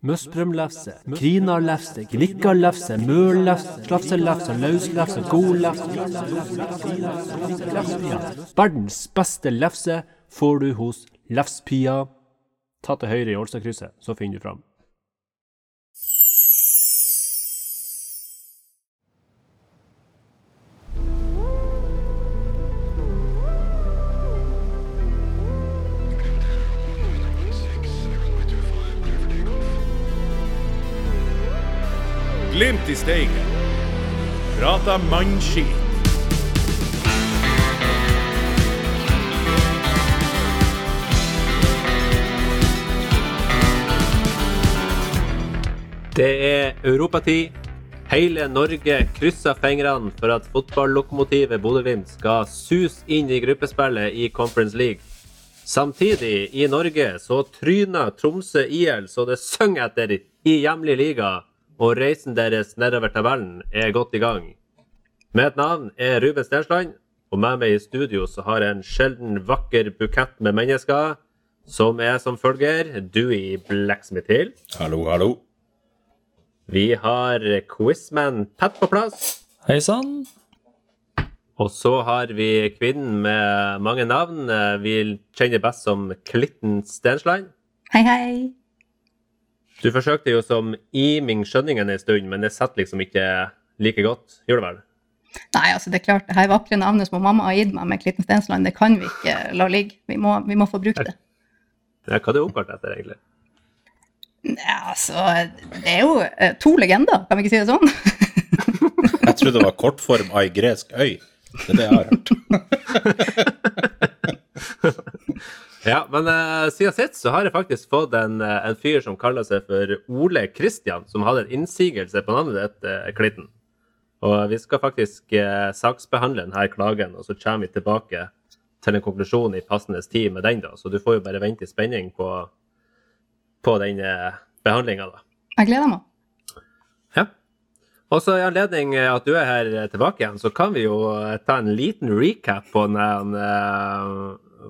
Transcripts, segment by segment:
Møsprømlefse, krinarlefse, glikkarlefse, møllefse, slafselefse, lauslefse, godlefse Verdens beste lefse får du hos Lefspia. Ta til høyre i Ålstadkrysset, så finner du fram. Steigen. Prata mannskit. Det er europatid. Hele Norge krysser fingrene for at fotballokomotivet Bodø-Glimt skal suse inn i gruppespillet i Conference League. Samtidig, i Norge, så tryner Tromsø IL så det synger etter i hjemlig liga, og reisen deres nedover tabellen er godt i gang. Mitt navn er Ruben Stensland, og med meg i studio så har jeg en sjelden vakker bukett med mennesker, som er som følger Dewey Blacksmith Hill. Hallo, hallo. Vi har quizman Pat på plass. Hei sann. Og så har vi kvinnen med mange navn. Vi kjenner best som Klitten Stensland. Hei, hei. Du forsøkte jo som Iming Skjønningen en stund, men det setter liksom ikke like godt. gjør det vel? Nei, altså det er klart, det her vakre navnet som mamma har gitt meg med Klitten Stensland, det kan vi ikke la ligge. Vi må, vi må få brukt det. Ja, hva er det oppkalt etter, egentlig? Nei, altså, det er jo eh, to legender, kan vi ikke si det sånn? Jeg trodde det var kortform av ei gresk øy. Det er det jeg har hørt. Ja, men uh, siden sist så har jeg faktisk fått en, eh, en fyr som kaller seg for Ole Kristian, som hadde en innsigelse på navnet ditt, uh, Klitten. Og vi skal faktisk uh, saksbehandle denne klagen, og så kommer vi tilbake til en konklusjon i passende tid med den, da. Så du får jo bare vente i spenning på, på den uh, behandlinga, da. Jeg gleder meg. Ja. Og så i anledning eh, at du er her eh, tilbake igjen, så kan vi jo eh, ta en liten recap på den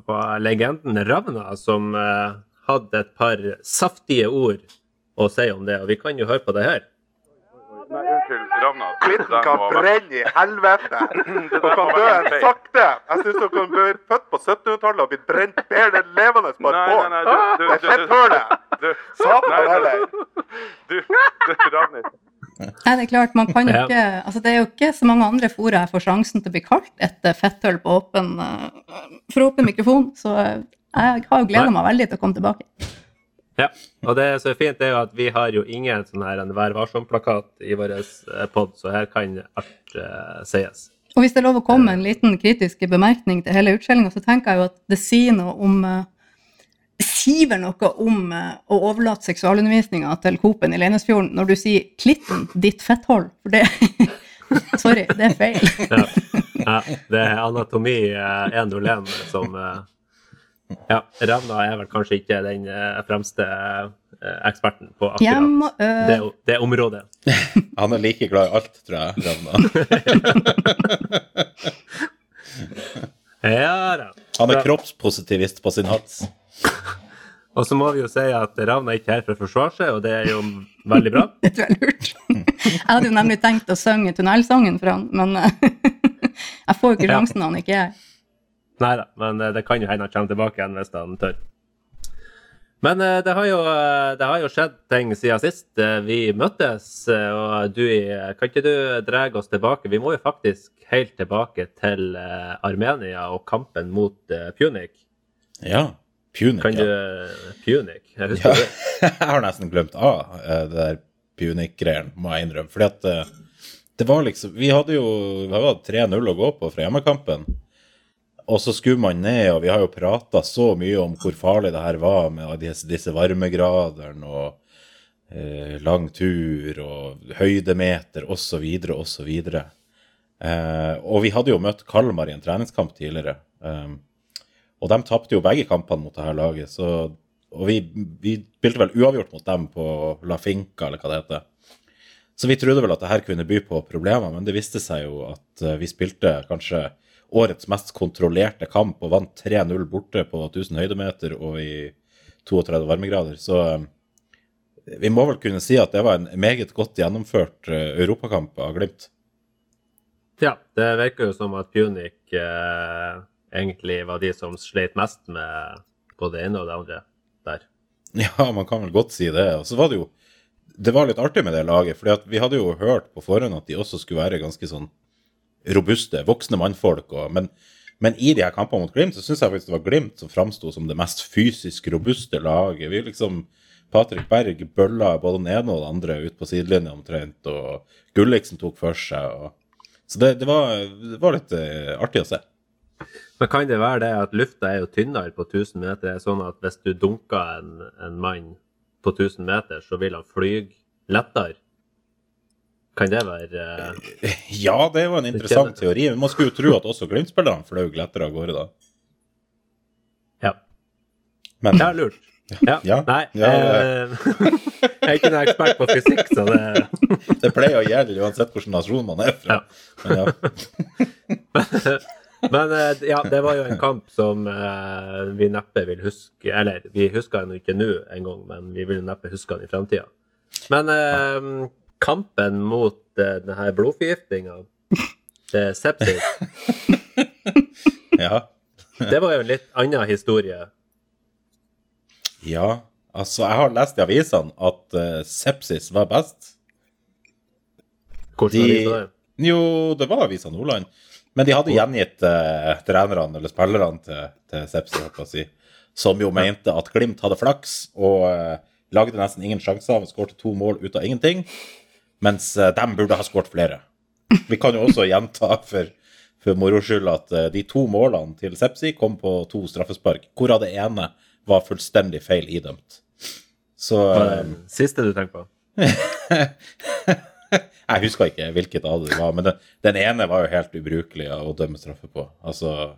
på legenden Ravna, som eh, hadde et par saftige ord å si om det. Og vi kan jo høre på det her. Nei, unnskyld, Ravna. Klitten kan brenne i helvete. Og kan dø sakte. Jeg syns dere kan bli født på 1700-tallet og bli brent bedre levende på et Nei, bål. Det er fett du, Det heller! du, du, du, du, du, du, du, du, Ravnis. Nei, det er klart, man kan jo ikke, altså det er jo ikke så mange andre fora jeg får sjansen til å bli kalt et eh, fetthull på åpen, eh, for åpen mikrofon, så eh, jeg har jo gleda meg veldig til å komme tilbake. Ja, og det som er fint, er jo at vi har jo ingen sånn her en Vær varsom-plakat i vår pod, så her kan alt uh, sies. Og hvis det er lov å komme med en liten kritisk bemerkning til hele utskjellinga, så tenker jeg jo at det sier noe om eh, vel noe om eh, å overlate seksualundervisninga til Coop-en i Leinesfjorden når du sier 'klitten, ditt fetthold'. For det Sorry, det er feil. Ja, ja det er anatomi eh, 101 som eh, Ja, Ravna er vel kanskje ikke den eh, fremste eh, eksperten på akkurat Hjem og det, det området. Han er like glad i alt, tror jeg. Ravna. Ja da. Han er kroppspositivist på sin hals. Og så må vi jo si at Ravna er ikke her for å forsvare seg, og det er jo veldig bra. Det tror jeg er lurt. Jeg hadde jo nemlig tenkt å synge tunnelsangen for han, men eh, jeg får jo ikke sjansen når han ikke er her. Nei da, men eh, det kan jo hende han kommer tilbake igjen hvis han tør. Men eh, det har, jo, det har jo skjedd ting siden sist vi møttes, og du, kan ikke du dra oss tilbake? Vi må jo faktisk helt tilbake til Armenia og kampen mot Punik. Ja. Punic, Kan du ja. Punic? Jeg husker ja. det. Jeg har nesten glemt av ah, det der Punic-greien, må jeg innrømme. Fordi at eh, det var liksom Vi hadde jo vi hadde 3-0 å gå på fra hjemmekampen. Og så skulle man ned, og vi har jo prata så mye om hvor farlig det her var med disse, disse varmegradene og eh, lang tur og høydemeter osv. osv. Eh, og vi hadde jo møtt Kalmar i en treningskamp tidligere. Eh, og de tapte jo begge kampene mot det her laget. Så, og vi, vi spilte vel uavgjort mot dem på La Finca, eller hva det heter. Så vi trodde vel at det her kunne by på problemer, men det viste seg jo at eh, vi spilte kanskje årets mest kontrollerte kamp og vant 3-0 borte på 1000 høydemeter og i 32 varmegrader. Så vi må vel kunne si at det var en meget godt gjennomført eh, europakamp av Glimt. Ja, det virker jo som at Punic eh, egentlig var de som sleit mest med både det ene og det andre der. Ja, man kan vel godt si det. Og så var det jo Det var litt artig med det laget, fordi vi hadde jo hørt på forhånd at de også skulle være ganske sånn robuste, voksne mannfolk. Og, men, men i de her kampene mot Glimt så syns jeg faktisk det var Glimt som framsto som det mest fysisk robuste laget. Vi liksom Patrick Berg bølla både den ene og den andre ut på sidelinja omtrent, og Gulliksen tok for seg. Og, så det, det, var, det var litt eh, artig å se. Men kan det være det at lufta er jo tynnere på 1000 meter? Det er sånn at hvis du dunker en, en mann på 1000 meter, så vil han fly lettere? Kan det være uh, Ja, det er jo en interessant teori. Men man skulle jo tro at også Glimt-spillerne fløy lettere av gårde da. Ja. Men Ja, lurt. Ja. Ja. Nei, Ja, eh, jeg er ikke noen ekspert på fysikk, så det det pleier å gjelde uansett hvilken nasjon man er fra. Men ja. Men eh, ja, det var jo en kamp som eh, vi neppe vil huske Eller vi husker den ikke nå engang, men vi vil neppe huske den i framtida. Men eh, kampen mot eh, denne blodforgiftninga, det er sepsis, ja. det var jo en litt annen historie. Ja, altså jeg har lest i avisene at sepsis var best. Hvordan De- avis var det? Jo, det var Avisa Nordland. Men de hadde gjengitt eh, trenerne, eller spillerne til, til Sepsi, jeg si, som jo mente at Glimt hadde flaks og eh, lagde nesten ingen sjanser, skårte to mål ut av ingenting, mens eh, de burde ha skåret flere. Vi kan jo også gjenta for, for moro skyld at eh, de to målene til Sepsi kom på to straffespark, hvorav det ene var fullstendig feil idømt. Så eh, siste du tenker på? Jeg husker ikke hvilket av det var, men den, den ene var jo helt ubrukelig å dømme straffe på. Altså,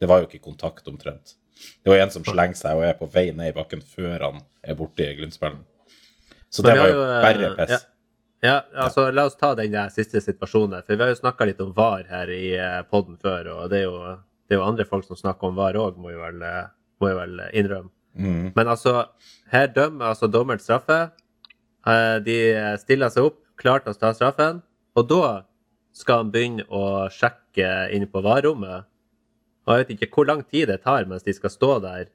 det var jo ikke kontakt omtrent. Det var en som slenger seg og er på vei ned i bakken før han er borti Glimt-spillen. Så Men det var jo jo, eh, bare piss. ja. Ja, altså La oss ta den der siste situasjonen. For vi har jo snakka litt om VAR her i poden podden før, og det er jo, det er jo andre folk som snakker om VAR òg, må, eh, må jeg vel innrømme. Mm. Men altså, her dømmer altså dommeren straffe. Eh, De stiller seg opp, klar til å ta straffen, og da skal han begynne å sjekke inn på VAR-rommet. Og jeg vet ikke hvor lang tid det tar mens de skal stå der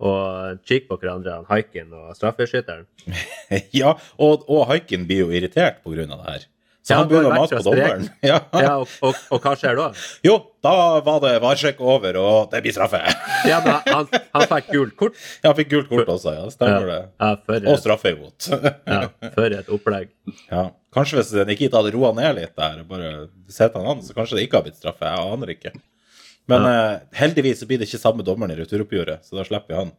og kikke på hverandre, han Haikin og straffeskytteren. Ja, og, og Haikin blir jo irritert pga. det her. Så Ja, han begynner å mase på dommeren. Ja. Ja, og, og, og hva skjer da? Jo, da var det varsjekk over, og det blir straffe. Ja, men han, han fikk gult kort. Ja, han fikk gult kort også, ja. Stemmer det. Ja, for Og et, straffe imot. ja, for et opplegg. Ja. Kanskje hvis Nikita hadde roa ned litt der og bare sett han an, så kanskje det ikke har blitt straffe. Jeg aner ikke. Men eh, heldigvis så blir det ikke samme dommeren i returoppgjøret, så da slipper vi han.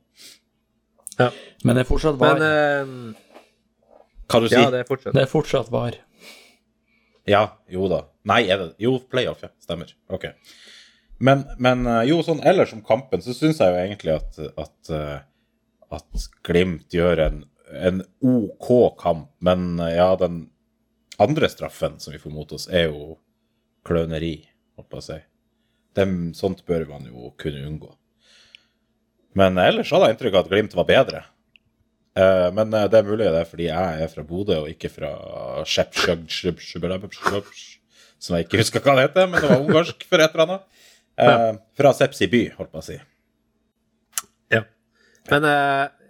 Ja. Men det er fortsatt var. Men uh, Hva du ja, det er fortsatt. det er fortsatt var. Ja, jo da. Nei, er det Jo, playoff, ja. Stemmer. Ok. Men, men eh, jo, sånn ellers om kampen, så syns jeg jo egentlig at, at, at Glimt gjør en, en OK kamp. Men ja, den andre straffen som vi får mot oss, er jo kløneri, holdt på å si. Dem, sånt bør man jo kunne unngå. Men ellers hadde jeg inntrykk av at Glimt var bedre. Eh, men eh, det er mulig det er fordi jeg er fra Bodø og ikke fra Som jeg ikke husker hva det heter, men det var ungarsk for et eller annet. Fra Sepsi by, holdt på å si. Ja. Men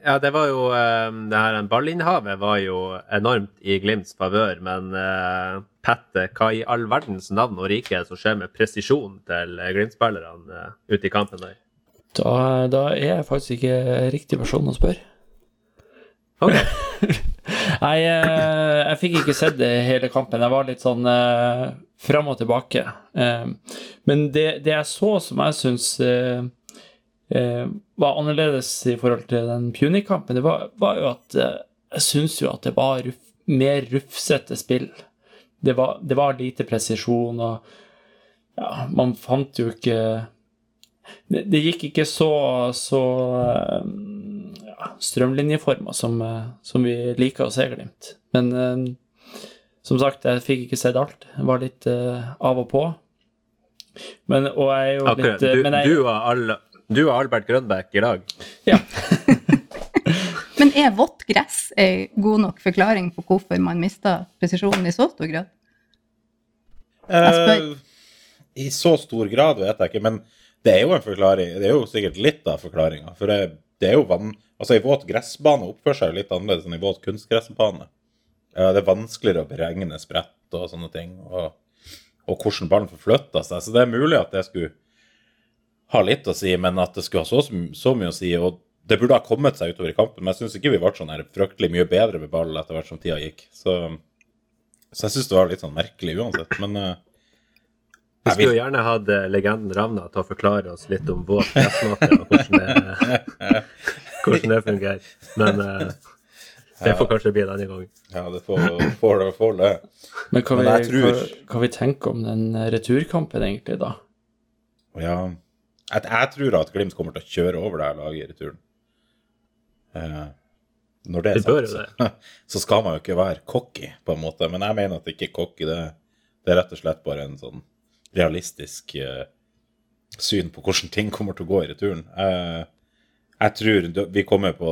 ja, det var jo eh, Det her ballinnhavet var jo enormt i Glimts favør, men uh, Pette, hva i all verdens navn og rike som skjer med presisjon til eh, Glimt-spillerne uh, ute i kampen der? Da, da er jeg faktisk ikke riktig person å spørre. Ok. Nei, eh, jeg fikk ikke sett det hele kampen. Jeg var litt sånn uh, fram og tilbake. Eh, men det, det jeg så som jeg syns eh, var annerledes i forhold til den Punic-kampen, det var, var jo at eh, jeg syns jo at det var ruff, mer rufsete spill. Det var, det var lite presisjon, og ja, man fant jo ikke det, det gikk ikke så, så eh, ja, strømlinjeforma som, eh, som vi liker å se Glimt. Men eh, som sagt, jeg fikk ikke sett alt. Jeg var litt eh, av og på. Men, og jeg er jo Akkurat. litt Du, men jeg, du, var Al, du og Albert Grønbæk i dag. Ja. Men er vått gress en god nok forklaring på hvorfor man mister presisjonen i så stor grad? Jeg spør. Eh, I så stor grad vet jeg ikke, men det er jo en forklaring. Det er jo sikkert litt av forklaringa. For det, det er jo vann... Altså, ei våt gressbane oppfører seg jo litt annerledes enn ei våt kunstgressbane. Ja, det er vanskeligere å beregne sprett og sånne ting, og, og hvordan ballen forflytter seg. Så det er mulig at det skulle ha litt å si, men at det skulle ha så, så mye å si. og det burde ha kommet seg utover i kampen, men jeg syns ikke vi ble sånn her fryktelig mye bedre med ball etter hvert som tida gikk. Så, så jeg syns det var litt sånn merkelig uansett. Men uh, Vi jeg skulle jo gjerne hatt eh, legenden Ravna til å forklare oss litt om vår pressmåte og hvordan det, hvordan det fungerer. Men uh, det får kanskje bli denne gangen. gang. ja, det får, får det. Får det. Men hva, Men vi, jeg tror- hva, hva vi tenker om den returkampen, egentlig, da? Ja, jeg, jeg tror at Glimt kommer til å kjøre over det her laget i returen. Eh, når det er sagt, så, så skal man jo ikke være cocky, på en måte. Men jeg mener at det ikke er cocky. Det, det er rett og slett bare en sånn realistisk eh, syn på hvordan ting kommer til å gå i returen. Eh, jeg tror vi kommer på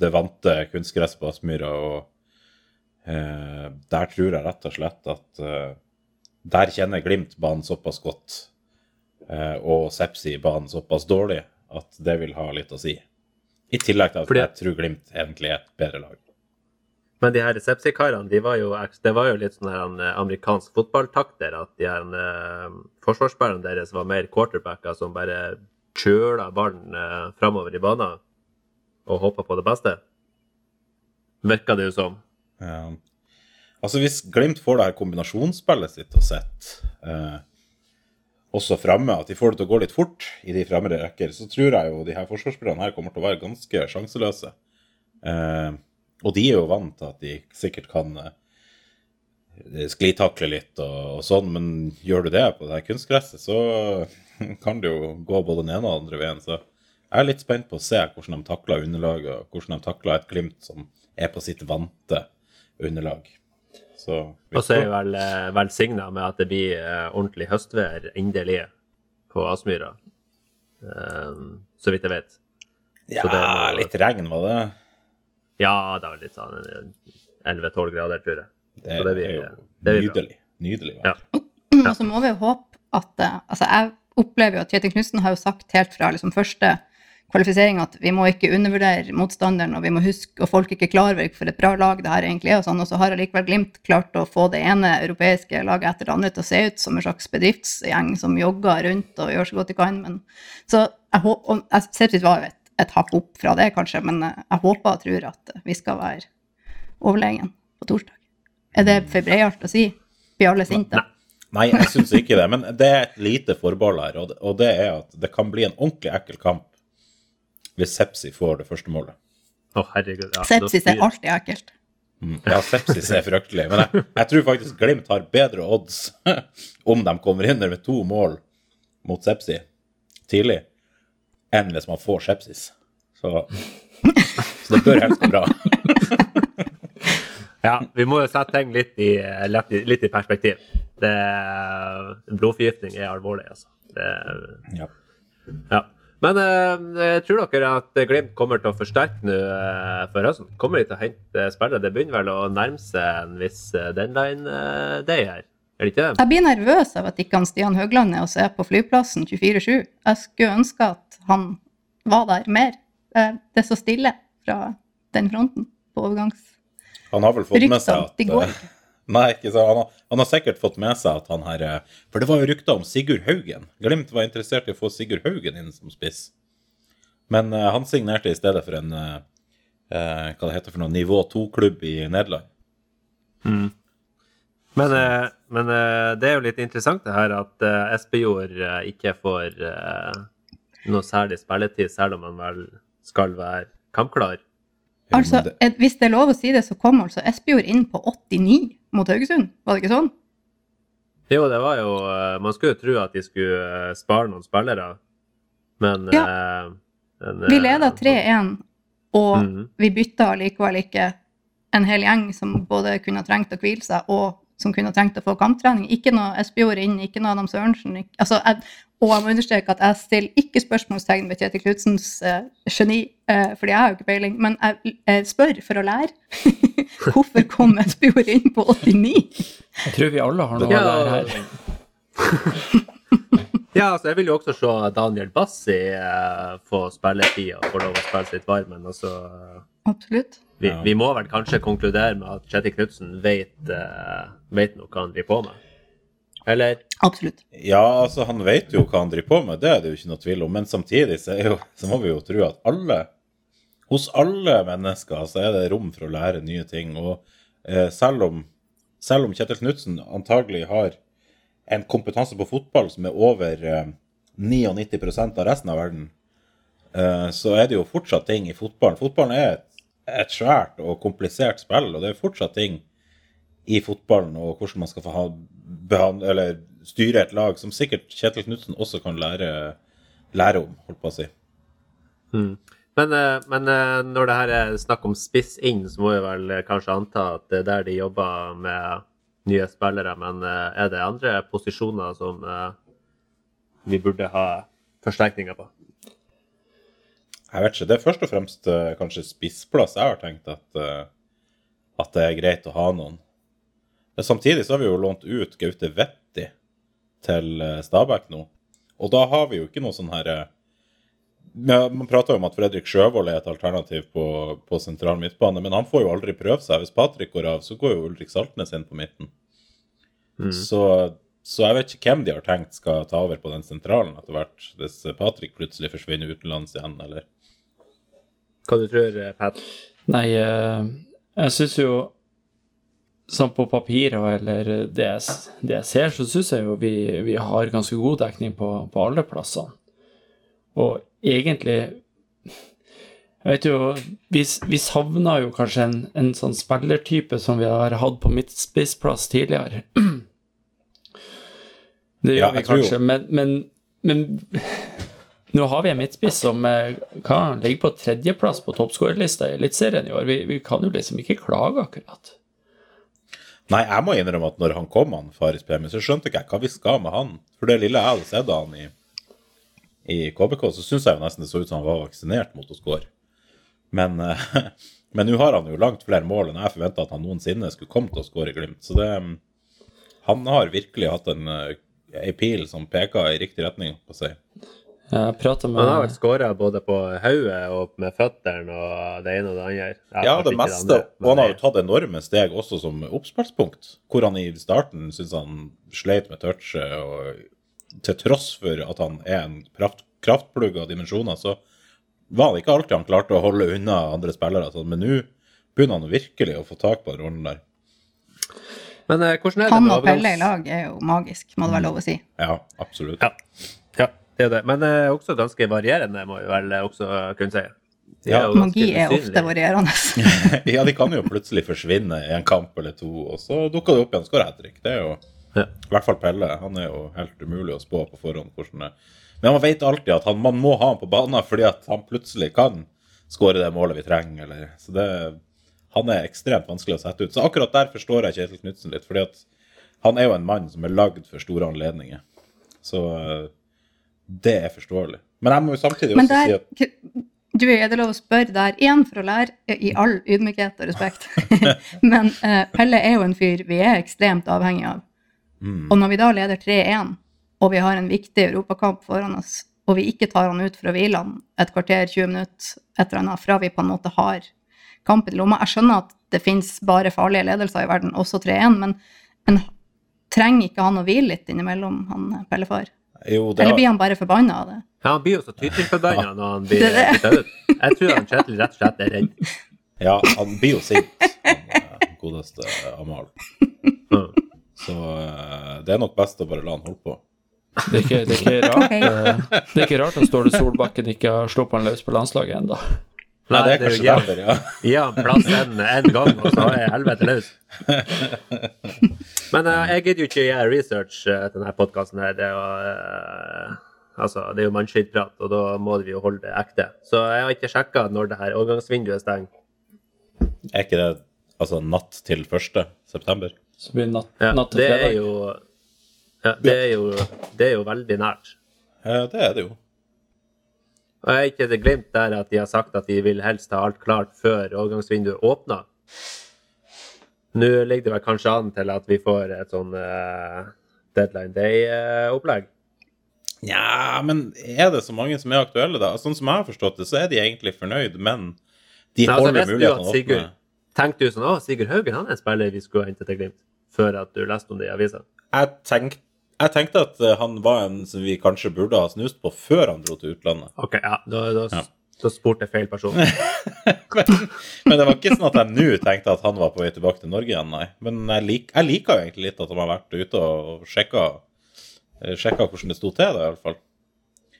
det vante kunstgresset på Aspmyra, og eh, der tror jeg rett og slett at eh, der kjenner Glimt banen såpass godt og Sepsi banen såpass dårlig at det vil ha litt å si. I tillegg til at Fordi- jeg tror Glimt egentlig er et bedre lag. Men de her Sepsi-karene, de var jo, det var jo litt sånn eh, amerikansk fotballtakter. At de her eh, forsvarsspillerne deres var mer quarterbacker som bare kjøla ballen eh, framover i banen og håpa på det beste. Virka det jo som. Ja. Altså Hvis Glimt får det her kombinasjonsspillet sitt og sett eh, også framme, at de får det til å gå litt fort i de fremmede rekker, så tror jeg jo de her forsvarsspillerne her kommer til å være ganske sjanseløse. Eh, og de er jo vant til at de sikkert kan eh, sklitakle litt og, og sånn, men gjør du det på det her kunstgresset, så kan det jo gå både den ene og den andre veien. Så jeg er litt spent på å se hvordan de takler underlaget, og hvordan de takler et Glimt som er på sitt vante underlag. Så Og så er vi vel eh, velsigna med at det blir eh, ordentlig høstvær, endelig, på Aspmyra. Um, så vidt jeg vet. Ja, så det må- litt regn var det. Ja, det var litt sånn eh, 11-12 grader, tror jeg. Det, Så det blir- er jo det blir nydelig. Nydelig. vær. Ja. Og så må vi jo håpe at eh, Altså, jeg opplever jo at Kjetil Knutsen har jo sagt helt fra liksom første kvalifisering at vi må ikke undervurdere motstanderen, og vi må huske, og folk ikke klar over for et bra lag det her egentlig er, og sånn, og så har allikevel Glimt klart å få det ene europeiske laget etter det andre til å se ut som en slags bedriftsgjeng som jogger rundt og gjør så godt de kan, men så jeg håper, jeg det var et, et hakk opp fra det, kanskje, men jeg håper og tror at vi skal være overlegen på torsdag. Er det for breialt å si? Blir alle sinte? Nei, jeg syns ikke det. Men det er et lite forbehold her, og det er at det kan bli en ordentlig ekkel kamp hvis Sepsi får det første målet. Å, herregud. Ja, Sepsis er alltid ekkelt. Mm. Ja, sepsis er fryktelig. Men jeg, jeg tror faktisk Glimt har bedre odds om de kommer inn der med to mål mot sepsi tidlig, enn hvis man får sepsis. Så, så det bør helst gå bra. Ja, vi må jo sette ting litt i, litt i perspektiv. Det, blodforgiftning er alvorlig, altså. Det, Ja. ja. Men eh, tror dere at Glimt kommer til å forsterke nå eh, for høsten? Kommer de til å hente spillere? Det begynner vel å nærme seg en viss uh, deadline-day her? Er det ikke det? Jeg blir nervøs av at ikke han Stian Høgland er og ser på flyplassen 24-7. Jeg skulle ønske at han var der mer. Eh, Det er så stille fra den fronten på overgangs... Han har vel fått med seg at eh, Nei, ikke så. Han har, han har sikkert fått med seg at han her eh, For det var jo rykter om Sigurd Haugen. Glimt var interessert i å få Sigurd Haugen inn som spiss. Men uh, han signerte i stedet for en uh, uh, hva det heter for noe, nivå 2-klubb i Nederland. Men, eh, men eh, det er jo litt interessant det her at Espejord ikke får noe særlig spilletid, selv om han vel skal være kampklar. Altså, Hvis det er lov å si det, så kom altså Espejord inn på 89 mot Haugesund. Var det ikke sånn? Jo, det var jo eh, Man skulle jo tro at de skulle eh, spare noen spillere, men Ja. eh, men, Vi leda 3-1, og Mhm. vi bytta likevel ikke en hel gjeng som både kunne ha trengt å hvile seg, og som kunne ha trengt å få kamptrening. Ikke noe Espejord inn, ikke noe Adam Sørensen. Ikke, altså, jeg, og jeg må understreke at jeg stiller ikke spørsmålstegn ved Kjetil Knutsens uh, geni, uh, fordi jeg har jo ikke peiling, men jeg, jeg spør for å lære. Hvorfor kom Espejord inn på 89? Jeg tror vi alle har noe Ja. å lære her. Ja, altså, jeg vil jo også se Daniel Bassi uh, få spilletid og få lov å spille sitt Varmen. altså eh, Absolutt. vi, vi må vel kanskje konkludere med at Kjetil Knutsen vet, eh, vet noe han driver på med. Eller? Absolutt. Ja, altså, han vet jo hva han driver på med, det er det jo ikke noe tvil om. Men samtidig så, er jo, så må vi jo tro at alle, hos alle mennesker, så er det rom for å lære nye ting. Og eh, selv, om, selv om Kjetil Knutsen antagelig har en kompetanse på fotball som er over eh, 99 av resten av verden, eh, så er det jo fortsatt ting i fotballen. Fotballen er et, et svært og komplisert spill, og det er fortsatt ting i fotballen og hvordan man skal få ha, behan- eller styre et lag, som sikkert Kjetil Knutsen også kan lære, lære om, holdt på å si. Men, eh, men eh, når det her er snakk om spiss inn, så må vi vel kanskje anta at det er der de jobber med nye spillere. Men eh, er det andre posisjoner som vi burde ha forsterkninger på? Jeg vet ikke, Det er først og fremst kanskje spissplass jeg har tenkt at, at det er greit å ha noen. Men samtidig så har vi jo lånt ut Gaute Vetti til eh, Stabæk nå. Og da har vi jo ikke noe sånn her eh, Man prater jo om at Fredrik Sjøvold er et alternativ på, på sentral midtbane, men han får jo aldri prøve seg. Hvis Patrick går av, så går jo Ulrik Saltnes inn på midten. Så, så jeg vet ikke hvem de har tenkt skal ta over på den sentralen etter hvert, hvis Patrick plutselig forsvinner utenlands igjen, eller Hva du tror du, Pat? Nei, eh, jeg syns jo Sånn på papiret eller det jeg, det jeg ser, så syns jeg jo vi, vi har ganske god dekning på, på alle plassene. Og egentlig Jeg vet jo Vi, vi savna jo kanskje en, en sånn spillertype som vi har hatt på midtspissplass tidligere. Det gjør Ja, vi kanskje, men, men, men nå har vi en midtspiss som kan hva, ligger på tredjeplass på toppskårerlista i Eliteserien i år. Vi, vi kan jo liksom ikke klage, akkurat. Nei, jeg må innrømme at når han kom, han Faris Pemi, så skjønte ikke jeg hva vi skal med han. For det lille jeg hadde sett av han i, i KBK, så syns jeg jo nesten det så ut som han var vaksinert mot å score. Men eh, nå har han jo langt flere mål enn jeg forventa at han noensinne skulle komme til å score i Glimt. Så det Han har virkelig hatt en en pil som peker i riktig retning, på å si. Jeg med... Han har vel med skåra både på hodet og med føttene og det ene og det andre. Ja, det meste. meste. andre, Og han har jo tatt enorme steg også som oppspillspunkt. Hvor han i starten syns han sleit med touchet, og til tross for at han er en kraft, kraftplugg av dimensjoner, så var det ikke alltid han klarte å holde unna andre spillere. sånn, Men nå begynner han virkelig å få tak på den rollen der. Men eh, hvordan er det Han med og Pelle i lag er jo magisk, må det være lov å si. Ja, absolutt. Ja. Det er det. Men eh, også ganske varierende, må vi vel også kunne si. De Ja. er Magi er ofte varierende. ja, de kan jo plutselig forsvinne i en kamp eller to, og så dukker det opp igjen og skårer hat trick. Det er jo Ja. I hvert fall Pelle. Han er jo helt umulig å spå på forhånd hvordan det Men man vet alltid at han, man må ha han på banen fordi at han plutselig kan skåre det målet vi trenger. Eller, så det, han er ekstremt vanskelig å sette ut. Så akkurat der forstår jeg Kjetil Knutsen litt. fordi at han er jo en mann som er lagd for store anledninger. Så eh, det er forståelig. Men jeg må jo samtidig Men også si at du, er det lov å spørre der, igjen for å lære, i all ydmykhet og respekt. Men uh, Pelle er jo en fyr vi er ekstremt avhengig av. mm, Og når vi da leder 3-1, og vi har en viktig europakamp foran oss, og vi ikke tar han ut for å hvile han et kvarter, 20 minutter, et eller annet, fra vi på en måte har kampen i lomma Jeg skjønner at det fins bare farlige ledelser i verden, også 3-1, men en trenger ikke han å hvile litt innimellom, han Pellefar? Jo, det Eller blir han bare forbanna av det? Ja, han blir jo så tytillforbanna når han blir Det det. ut. Jeg tror han Kjetil rett og slett er redd. Ja, han blir jo sint, han eh, godeste Amal. Mm. Så eh, det er nok best å bare la han holde på. Det er ikke, det er ikke rart okay. eh, Det er ikke rart at Ståle Solbakken ikke har sluppet han løs på landslaget ennå. Nei, det er kanskje gi- derfor, ja. Gi han plass en, en gang, og så er helvete løs. Men uh, jeg gidder jo ikke gjøre research uh, til denne podkasten her. Det er jo, eh, altså, det er jo mannskittprat, og da må vi jo holde det ekte. Så jeg har ikke sjekka når det her overgangsvinduet stenger. Er ikke det altså natt til 1. september? Så blir natt, Ja, natt til det er fredag. jo ja, det, er jo, det er jo veldig nært. Ja, Det er det jo. Og er ikke til Glimt der at de har sagt at de vil helst ha alt klart før overgangsvinduet åpner? Nå ligger det vel kanskje an til at vi får et sånn uh, deadline day-opplegg. Nja, men er det så mange som er aktuelle, da? Sånn som jeg har forstått det, så er de egentlig fornøyd, men de altså, holder visste mulighetene åpne. Tenkte du sånn Å, Sigurd Haugen han er en spiller vi skulle hente til Glimt, før at du leste om det i avisa? Jeg, tenk, jeg tenkte at eh, han var en som vi kanskje burde ha snust på før han dro til utlandet. OK, ja, da, da, Ja. da spurte jeg feil person. men, men det var ikke sånn at jeg nå tenkte at han var på vei tilbake til Norge igjen, nei. Men jeg, lik, jeg liker jo egentlig litt at han har vært ute og sjekka, eh, sjekka hvordan det sto til, da, fall.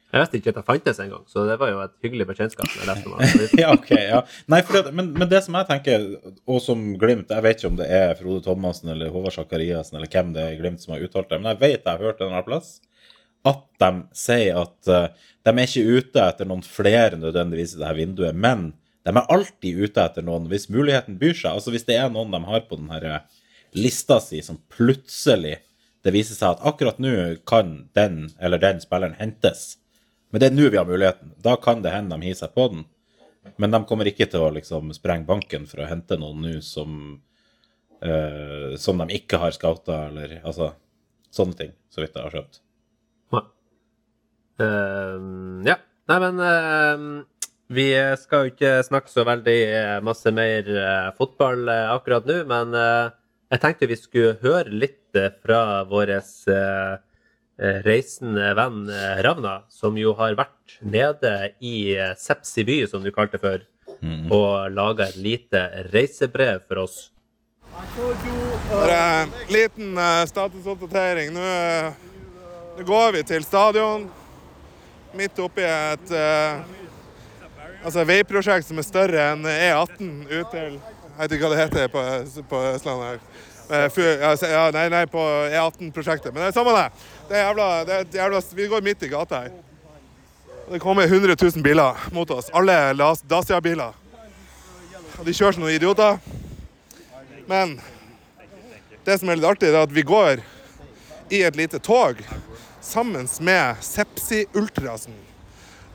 Jeg visste ikke at det fantes engang, så det var jo et hyggelig bekjentskap. ja, ok, ja. Men, men det som jeg tenker, og som Glimt Jeg vet ikke om det er Frode Thomassen eller Håvard Sakariassen eller hvem det er Glimt som har uttalt det, men jeg vet jeg har hørt det en plass, at de sier at uh, de er ikke ute etter noen flere nødvendigvis i dette vinduet, men de er alltid ute etter noen hvis muligheten byr seg. Altså hvis det er noen de har på denne eh, lista si som plutselig det viser seg at akkurat nå kan den eller den spilleren hentes. Men det er nå vi har muligheten. Da kan det hende de hiver seg på den. Men de kommer ikke til å liksom sprenge banken for å hente noen nå som uh, som de ikke har scouta, eller altså sånne ting, så vidt jeg har skjønt. Nei. Uh, ja. Nei, men uh, vi skal jo ikke snakke så veldig eh, masse mer eh, fotball akkurat nå, men jeg tenkte vi skulle høre litt fra vår reisende venn eh, Ravna, som jo har vært nede i eh, Sepsi by, som du kalte det før, og laga et lite reisebrev for oss. Bare en liten eh, statusoppdatering. Nå, eh, nå går vi til stadion. Midt oppi et eh, altså veiprosjekt som er større enn E18 ut til Jeg vet ikke hva det heter på, på Østlandet. Eh, ja, nei, nei, på E18-prosjektet. Men det er samme det. Det er jævla, det er jævla, vi går midt i gata her. Det kommer 100 000 biler mot oss. Alle Dacia-biler. Og de kjører som noen idioter. Men det som er litt artig, er at vi går i et lite tog sammen med Sepsi Ultrasen.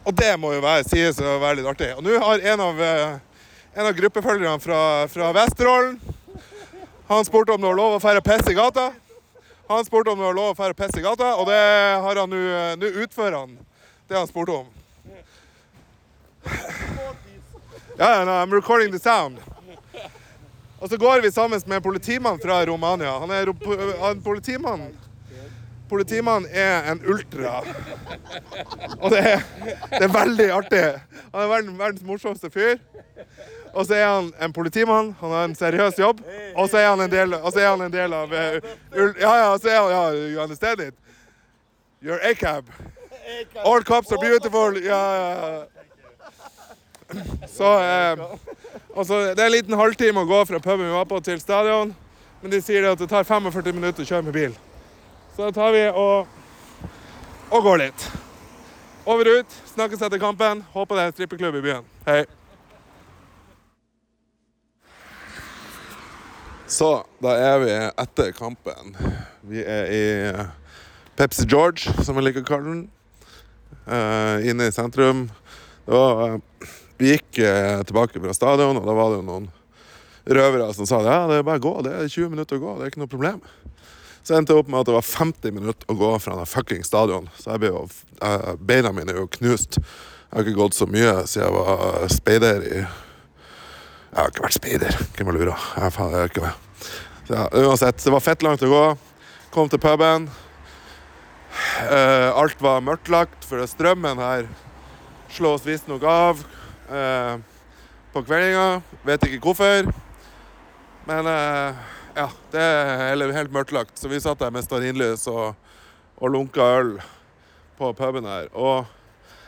Og det må jo være, sies å være litt artig. Og nå har en av, eh, en av gruppefølgerne fra, fra Vesterålen Han spurte om det var lov å fære piss i gata. Han spurte om det var lov å fære pisse i gata, og det har han eh, Nå utfører han det han spurte om. Ja, no, I'm recording the sound. Og så går vi sammen med en politimann fra Romania. Han er en politimann. Politimannen er en ultra. Og det er, det er veldig artig. Han er verdens morsomste fyr. Og så er han en politimann, han har en seriøs jobb. Og så er han en del, er han en del av uh, Ja, ja, så er han ja, you understand it? You're ACAB. All cops are beautiful. Ja, ja, ja. Så, eh, også, Det er en liten halvtime å gå fra puben vi var på til stadion. Men de sier at det tar 45 minutter å kjøre med bil. Så da tar vi og, og går litt. Over og ut. Snakkes etter kampen. Håper det er en strippeklubb i byen. Hei. Så da er vi etter kampen. Vi er i Pepsi George, som jeg liker å kalle den. Uh, inne i sentrum. Var, uh, vi gikk uh, tilbake fra stadion, og da var det jo noen røvere som sa ja, det er bare å gå, det er 20 minutter å gå, det er ikke noe problem. Så endte jeg opp med at det var 50 minutter å gå fra den fucking stadion. Så jeg ble jo, beina mine er jo knust. Jeg har ikke gått så mye siden jeg var speider i Jeg har ikke vært speider, hvem har lura? Jeg, faen, jeg ikke ja, Uansett, det var fett langt å gå. Kom til puben. Uh, alt var mørklagt, for strømmen her slås visstnok av uh, på kveldinga. Vet ikke hvorfor. Men uh, ja, det er helt, mørklagt. Så vi satt der med stearinlys og, og lunka øl på puben her. Og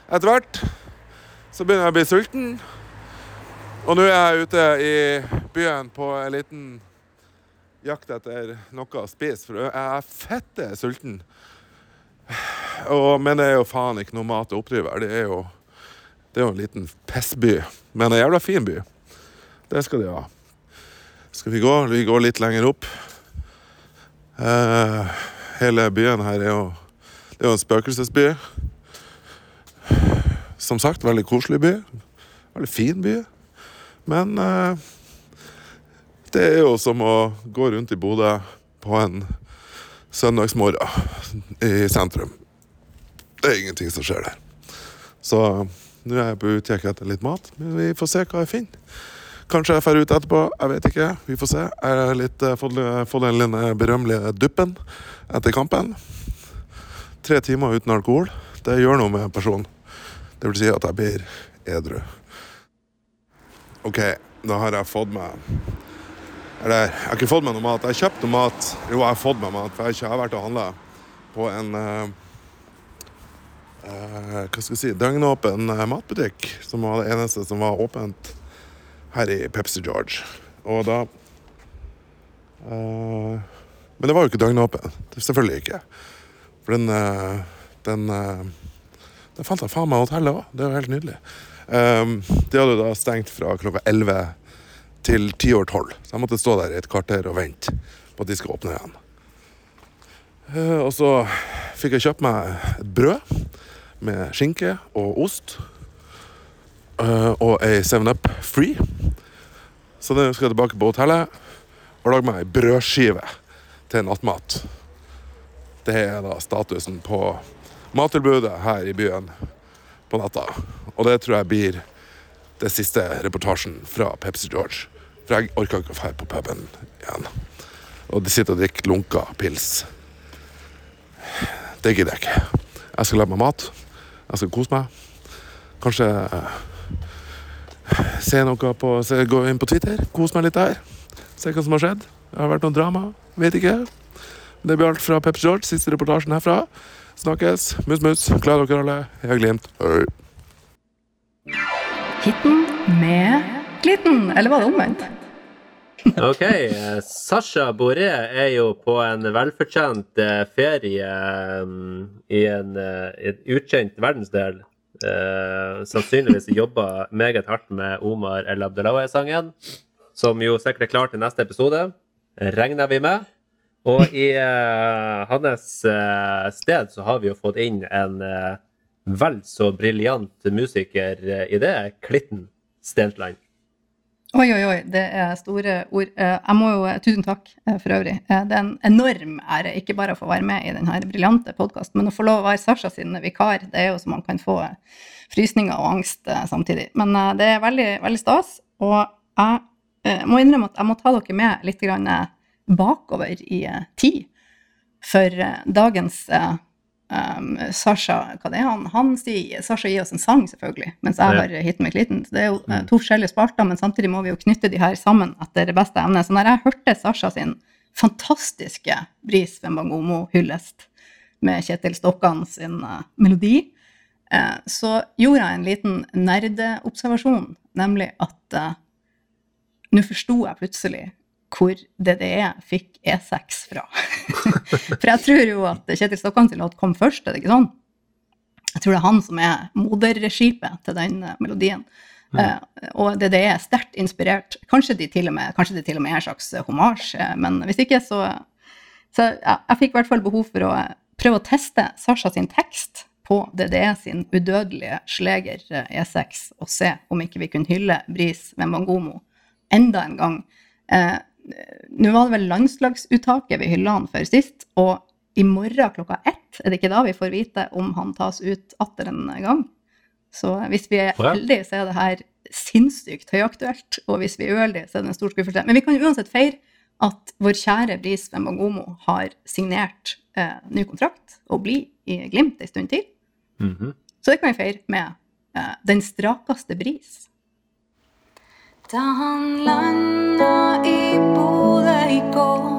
etter hvert så begynner jeg å bli sulten. Og nå er jeg ute i byen på en liten jakt etter noe å spise, for jeg er fette sulten. Og, men det er jo faen ikke noe mat å oppdrive her. Det er jo, det er jo en liten pissby, men en jævla fin by. Det skal de ha. Skal vi gå? Vi går litt lenger opp. Uh, hele byen her er jo Det er jo en spøkelsesby. som sagt, veldig koselig by. Veldig fin by. Men eh, det er jo som å gå rundt i Bodø på en søndagsmorgen i sentrum. Det er ingenting som skjer der. Så nå er jeg på utkikk etter litt mat, men vi får se hva jeg finner. Kanskje jeg drar ut etterpå, jeg vet ikke. Vi får se. Jeg har litt, eh, fått, fått den lille berømmelige duppen etter kampen. Tre timer uten alkohol. Det gjør noe med en person. Det vil si at jeg blir edru. OK, da har jeg fått meg Eller, jeg har ikke fått meg noe mat. Jeg har kjøpt noe mat. Jo, jeg har fått meg mat, for jeg har vært og handla på en uh, uh, hva skal jeg si, døgnåpen eh, matbutikk, som var det eneste som var åpent her i Pepsi George. Og da uh, Men det var jo ikke døgnåpen. Selvfølgelig ikke. For den Den, den fant jeg faen meg hotellet òg. Det var helt nydelig. Um, de hadde da stengt fra klokka 11 til ti over tolv. Så jeg måtte stå der i et kvarter og vente på at de skal åpne igjen. Uh, og så fikk jeg kjøpt meg et brød med skinke og ost. Uh, og ei 7up free. Så nå skal jeg tilbake på hotellet og lage meg ei brødskive til nattmat. Det er da statusen på mattilbudet her i byen på natta. Og det tror jeg blir det siste reportasjen fra Pepsi George. For jeg orker ikke å dra på puben igjen. Og de sitter og drikker lunka pils. Det gidder jeg ikke. Jeg skal lage meg mat. Jeg skal kose meg. Kanskje eh, se noe på se, Gå inn på Twitter, kose meg litt der. Se hva som har skjedd. Det har vært noe drama. Vet ikke. Det blir alt fra Pepsi George. Siste reportasjen herfra. Snakkes. Mus, mus. Glad dere alle. Jeg har Glimt. Hei. Hitten med glitten, eller var det omvendt? Ok, eh, Sasha Boré er jo på en velfortjent eh, ferie mm, i en, eh, en ukjent verdensdel. Eh, sannsynligvis jobba meget hardt med Omar El Abdelawi-sangen, som jo sikkert er klar til neste episode. Regner vi med. Og i uh, hans uh, sted så har vi jo fått inn en uh, vel så briljant musiker i det, Klitten Stentland. Oi, oi, oi, det er store ord. Jeg må jo, Tusen takk for øvrig. Det er en enorm ære, ikke bare å få være med i denne briljante podkasten, men å få lov å være Sasha sin vikar. Det er jo så man kan få frysninger og angst samtidig. Men det er veldig, veldig stas. Og jeg må innrømme at jeg må ta dere med litt grann, bakover i eh, tid. For eh, dagens um, Sasha, hva det er han? Han sier Sasha gir oss en sang, selvfølgelig, mens jeg har hit med klitten. Så det er jo eh, to forskjellige spalter, men samtidig må vi jo knytte de her sammen etter det beste evne. Så når jeg hørte Sasha sin fantastiske Bris Wembangomo-hyllest med Kjetil Stokkan sin uh, melodi, så gjorde jeg en liten nerdeobservasjon, nemlig at uh, nå forsto jeg plutselig hvor DDE fikk E6 fra. For jeg tror jo at Kjetil Stokkan sin låt kom først, er det ikke sånn? Jeg tror det er han som er moderskipet til den eh, melodien. Eh, og DDE er sterkt inspirert. Kanskje de til og med, kanskje de til og med er en slags eh, hommage, men hvis ikke, så Så ja, jeg fikk i hvert fall behov for å prøve å teste Sasha sin tekst på DDE sin udødelige sleger eh, E6, og se om ikke vi kunne hylle Bris Wembangomo enda en gang. Eh, Nå var det vel landslagsuttaket vi hylla han for sist, og i morgen klokka ett er det ikke da vi får vite om han tas ut atter en gang. Så hvis vi er heldige, så er det her sinnssykt høyaktuelt, og hvis vi er uheldige, så er det en stor skuffelse. Men vi kan uansett feire at vår kjære Bris Wembangomo har signert eh, ny kontrakt og blir i Glimt en stund til. Mhm. Så det kan vi feire med eh, den strakeste bris. Da han landa i Bodø i går,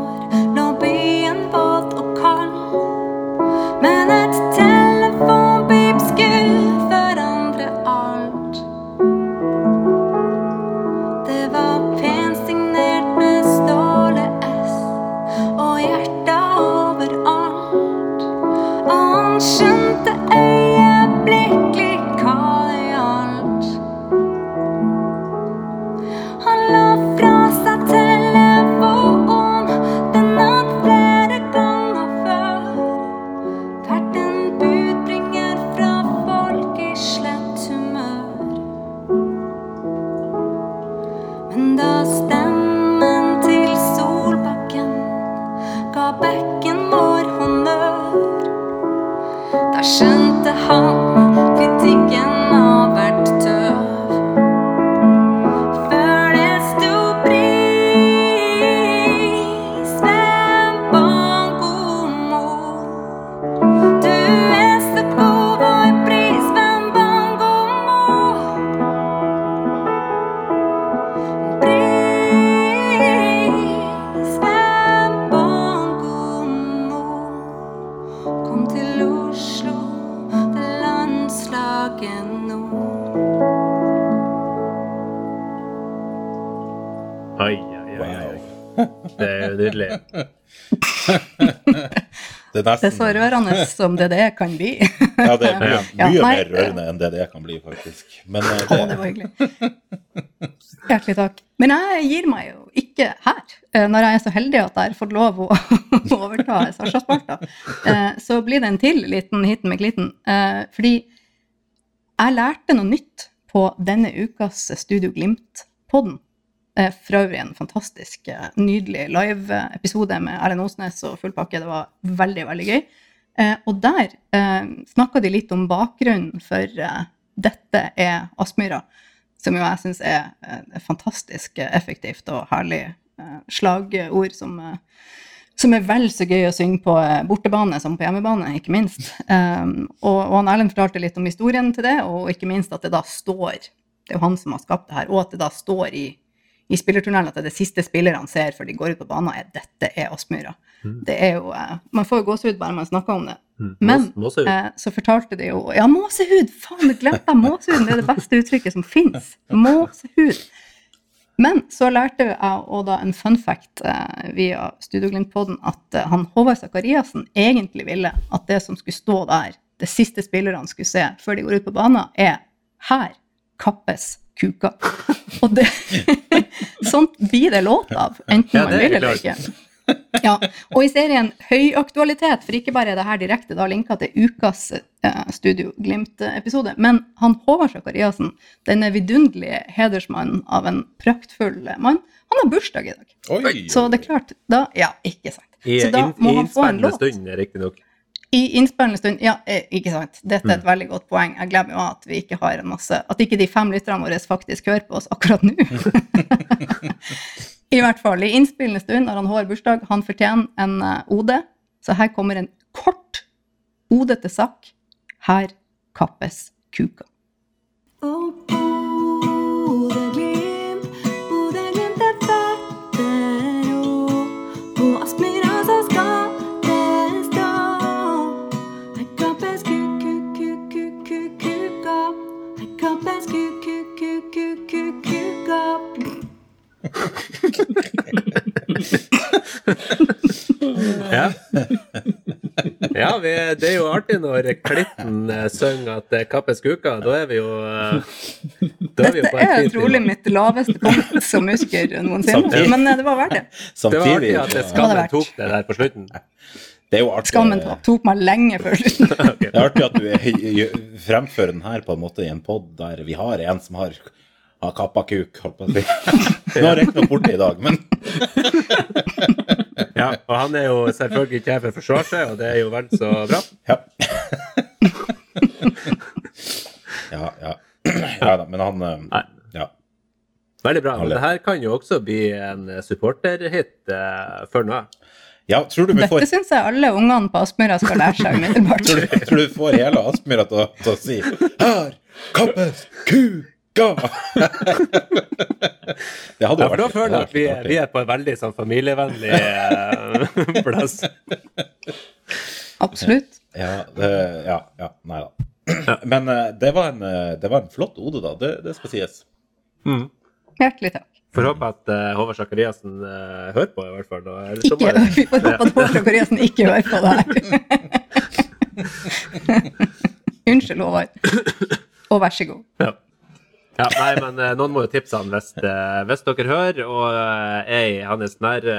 Det er Det er nesten så rørende som det det kan bli. Ja, det er mye, Ja, mye mer rørende enn det det kan bli, faktisk. Men det... Å, det var hyggelig. Hjertelig takk. Men jeg gir meg jo ikke her. Eh, Når jeg er så heldig at jeg har fått lov å overta Sasha-spalta, eh, så blir det en til liten hiten med gliten. Eh, Fordi jeg lærte noe nytt på denne ukas Studio Glimt-podden. For øvrig en fantastisk, eh, nydelig live-episode med Erlend Osnes og full pakke. Det var veldig, veldig gøy. Eh, og der eh, snakka de litt om bakgrunnen for eh, 'Dette er Aspmyra', som jo jeg syns er fantastisk effektivt og herlig slagord som, som er vel så gøy å synge på bortebane som på hjemmebane, ikke minst. Og, og han Erlend fortalte litt om historien til det, og ikke minst at det da står Det er jo han som har skapt det her, og at det da står i i spillertunnelen at det er det siste spillerne ser før de går ut på banen, er 'dette er Aspmyra'. Det er jo eh, Man får jo gåsehud bare man snakker om det. Mm. Men Mås- Måsehud. eh, så fortalte de jo Ja, måsehud! Faen, det glemte jeg måsehuden! Er det beste uttrykket som fins. Måsehud. Men så lærte jeg og da en fun fact eh, via Studioglimt-poden at eh, han Håvard Sakariassen egentlig ville at det som skulle stå der, det siste spillerne skulle se før de går ut på banen, er 'her kappes kuka'. Og det Sånt blir det låt av, enten Ja, man vil eller ikke. Ja, og i serien Høyaktualitet, for ikke bare er det her direkte da linka til ukas eh, Studio Glimt-episode, men han Håvard Sakariassen, denne vidunderlige hedersmannen av en praktfull mann, han har bursdag i dag. Oi! Så det er klart, da Ja, ikke sant. Så da må han få en låt. stund. I innspillende stund Ja, eh, ikke sant. Dette er et veldig godt poeng. Jeg glemmer jo at vi ikke har en masse At ikke de fem lytterne våre faktisk hører på oss akkurat nå. I hvert fall. I innspillende stund når han har bursdag, han fortjener en OD. ode. Så her kommer en kort ode til sak. Her kappes kuka. Og Ja, ja vi, det er jo artig når Klitten eh, synger at det kappes kuka. Da er vi jo eh, da er vi Dette på er trolig mitt laveste punkt som musiker noensinne. Samtidig. Men eh, det var verdt det. Det var artig at det skammen hadde tok det der på slutten. Det er jo artig, Skammen tok meg lenge før slutten. det er artig at du er- fremfører den her på en måte i en pod der vi har en som har, har kappa kuk, holdt på å si. Nå er riktignok borte i dag, men Ja, og han er jo selvfølgelig ikke her for å forsvare seg, og det er jo vel så bra. ja. ja, ja. ja da, men han eh, Nei. Ja. Veldig bra. Men det her kan jo også bli en supporterhit eh, for noe. ja, tror du vi får Dette syns jeg alle ungene på Aspmyra skal lære seg umiddelbart. Tror du, tror du får hele Aspmyra til, å- til å si Her kappes kuka! det hadde Ja, jo for da føler jeg at vi, vært vi er på en veldig sånn familievennlig eh, plass. Absolutt. Ja, det, ja, ja, nei da. Men eh, det, var en, eh, det var en flott ode, da. Det, det skal sies. Hjertelig takk. Får håpe at uh, Håvard Sakariassen uh, hører på, i hvert fall. Da. Ikke, bare- vi får håpe at Håvard Sakariassen ikke hører på det her. Unnskyld, Håvard. Og vær så god. Ja. Ja, nei, men eh, noen må jo tipse han hvis, eh, hvis dere hører og eh, er i hans nære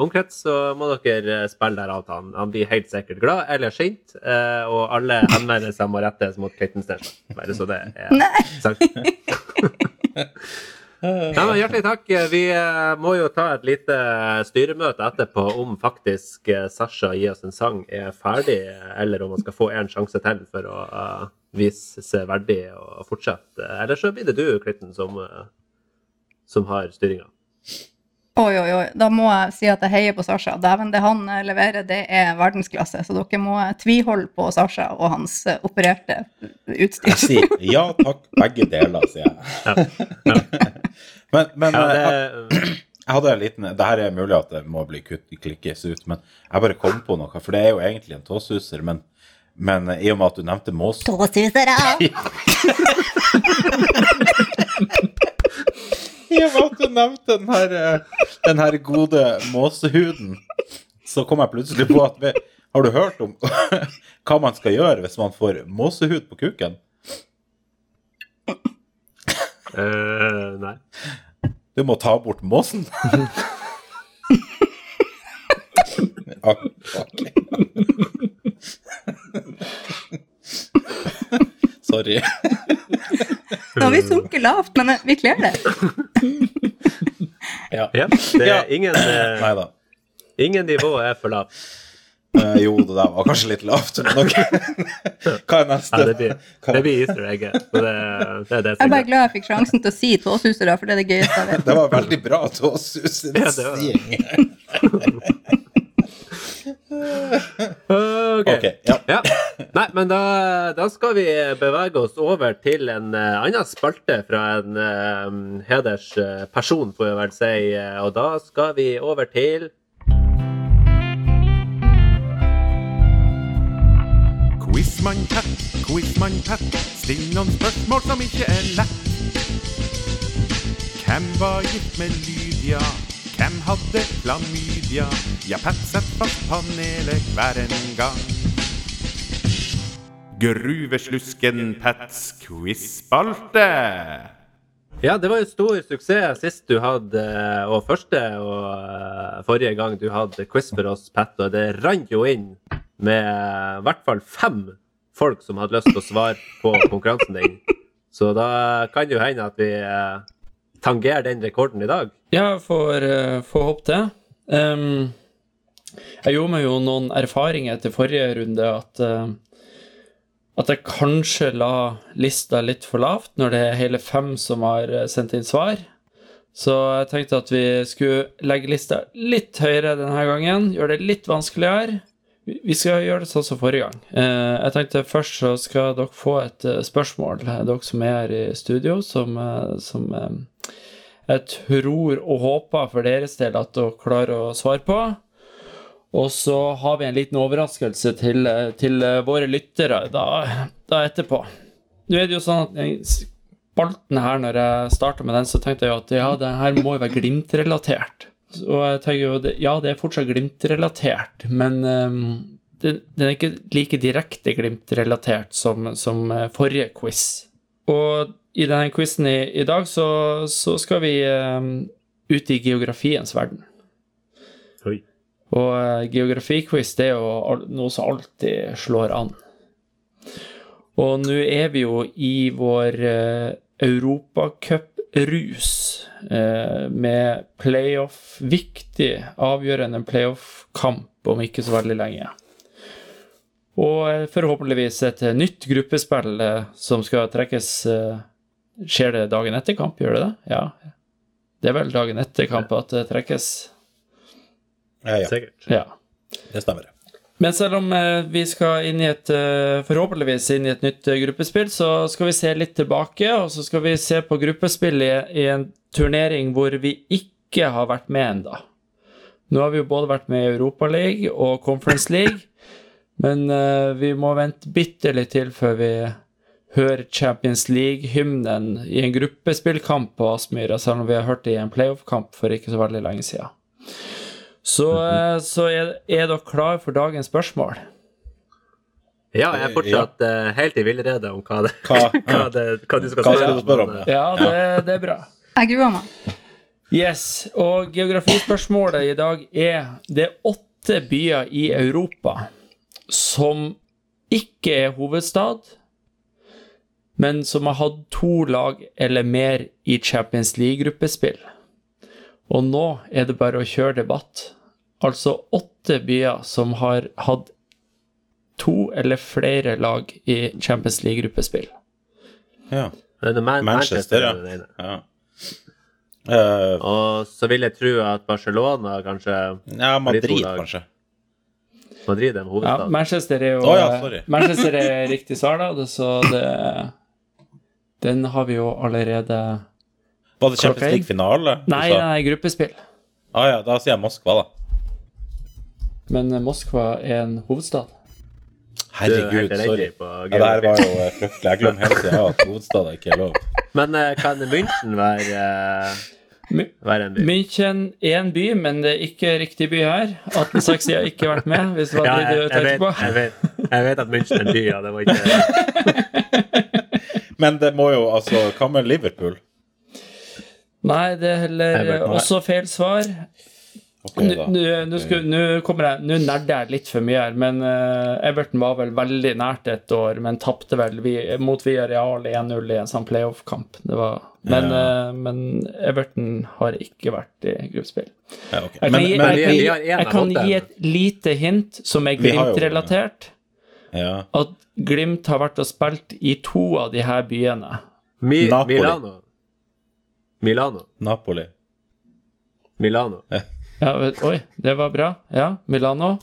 omkrets, så må dere spille der av han. Han blir helt sikkert glad eller sint, og alle henvendelser må rettes mot Station. Bare så det er sagt. Nei, men Hjertelig takk. Vi må jo ta et lite styremøte etterpå om faktisk Sasha gi oss en sang er ferdig, eller om han skal få en sjanse til for å vise seg verdig og fortsette. Eller så blir det du, Klitten, som, eh, som har styringa. Oi, oi, oi. Da må jeg si at jeg heier på Sasha. Dæven, det han eh, leverer, det er verdensklasse. Så dere må eh, tviholde på Sasha og hans opererte utstyr. Jeg sier ja takk, begge deler, sier jeg. men men Ja, det, jeg hadde en liten Det her er mulig at det må bli kutt, klikkes ut, men jeg bare kom på noe. For det er jo egentlig en tåsuser, men, men eh, i og med at du nevnte mås I og med at du nevnte den her, eh, den her gode måsehuden, så kom jeg plutselig på at vi, Har du hørt om hva man skal gjøre hvis man får måsehud på kuken? Uh, nei. Du må ta bort måsen. okay. ok. Sorry. Nå har vi sunket lavt, men eh, vi kler det. Ja. Ja, det er ingen, eh, Nei da. ingen nivå er for lavt. Uh, jo, det der var kanskje litt lavt. Men ok. Hva er neste? Ja, det blir, det blir easter egget. Det, det er det Jeg er bare glad jeg fikk sjansen til å si tåsusere, for det er det gøyeste jeg vet. Det var veldig bra tåsusing. Ok. Ok, ja. Ja. Nei, men da, da skal vi bevege oss over til en uh, annen spalte fra en uh, hedersperson, får jeg vel si. eh, og da skal vi over til Quizman Pat, Quizman Pat, still noen spørsmål som ikke er lett. Hvem var gift med Lydia? Hvem hadde klamydia? Ja, patset fast panelet hver en gang. Gruveslusken Pats quizspalte. Ja, det var jo stor suksess sist du hadde, og første og eh, forrige gang du hadde quiz for oss, Pat, og det rant jo inn med eh, i hvert fall fem folk som hadde lyst til å svare på konkurransen din. Så da kan det jo hende at vi eh, tangerer den rekorden i dag. Ja, får, uh, får håpe det. Um, jeg gjorde meg jo noen erfaringer etter forrige runde at uh, at jeg kanskje la lista litt for lavt når det er hele fem som har eh, sendt inn svar. Så jeg tenkte at vi skulle legge lista litt høyere denne gangen, gjøre det litt vanskeligere. Vi skal gjøre det sånn som forrige gang. Eh, jeg tenkte først så skal dere få et eh, spørsmål, eh, dere som er her i studio, som, eh, som eh, jeg tror og håper for deres del at dere klarer å svare på. Og så har vi en liten overraskelse til, eh, til eh, våre lyttere da, da etterpå. Nå er det jo sånn at spalten her, når jeg starta med den, så tenkte jeg jo at ja, det her må jo være Glimt-relatert. Og jeg tenker jo, ja, det er fortsatt Glimt-relatert, men um, den, den er ikke like direkte Glimt-relatert som, som eh, forrige quiz. Og i denne quizen i, i dag så, så skal vi um, ut i geografiens verden. Oi. Og uh, geografiquiz det er jo noe som alltid slår an. Og nå er vi jo i vår uh, europacuprus uh, med playoff, viktig, avgjørende playoff-kamp om ikke så veldig lenge. Og forhåpentligvis et nytt gruppespill som skal trekkes eh, Skjer det dagen etter kamp, gjør det det? Ja. Det er vel dagen etter kamp at det trekkes. Ja, ja, Sikkert. Ja. det stemmer. Men selv om eh, vi skal inn i et eh, forhåpentligvis inn i et nytt eh, gruppespill, så skal vi se litt tilbake, og så skal vi se på gruppespill i, i en turnering hvor vi ikke har vært med ennå. Nå har vi jo både vært med i Europaligaen og Conference League, men vi må vente bitte litt til før vi hører Champions League-hymnen i en gruppespillkamp på Aspmyra, selv om vi har hørt det i en playoff-kamp for ikke så veldig lenge siden. Så, eh, så er, er dere klar for dagens spørsmål? Ja, jeg er fortsatt eh, helt i villrede om hva, det, Hva? hva, det, hva du skal spørre om? eh, Ja, det, det er bra. Jeg gruer meg. Yes, og geografispørsmålet i dag er Det er åtte byer i Europa som ikke er hovedstad, men som har hatt to lag eller mer i Champions League-gruppespill. Og nå er det bare å kjøre debatt. Altså åtte byer som har hatt to eller flere lag i Champions League-gruppespill. Ja. det er Man Manchester, Manchester ja. ja. Uh, Og så vil jeg tro at Barcelona, kanskje ja, Madrid, kanskje. Madrid er hovedstaden. Ja. Manchester er jo oh, ja, sorry. Manchester er riktig svar, da, så det Den har vi jo allerede Var det Champions? League-finale? Nei, nei, gruppespill. Ah, ja, da sier jeg Moskva, da. Men eh, Moskva er en hovedstad. Er Herregud, sorry. Ja, det her var jo eh, fryktelig. Jeg glemmer hele tida at hovedstad er ikke er lov. Men eh, kan München være Være en by. München er en by, men det er ikke riktig by her. 1860 har ikke vært med, hvis det var Ja, det jeg, du jeg, vet, på. jeg, vet, jeg vet at München er en by, ja. Det var ikke Men det må jo altså Hva med Liverpool? Nei, det er heller Everton. også feil svar. Okay, Nå da. nå- nerder jeg litt for mye her, men uh, Everton var vel veldig nært et år, men tapte vel vi, mot Villarreal 1-0 i en sånn playoff-kamp. Det var men, Ja. uh, men Everton har ikke vært i gruppespill. Ja, okay. Jeg kan, Men, gi, men jeg jeg, jeg kan gi et lite hint som er Glimt-relatert. Ja. At Glimt har vært og spilt i to av de her byene. Mi, Napoli. Milano. Milano. Napoli. Milano. Ja, vet, oi, det var bra. Ja, Milano.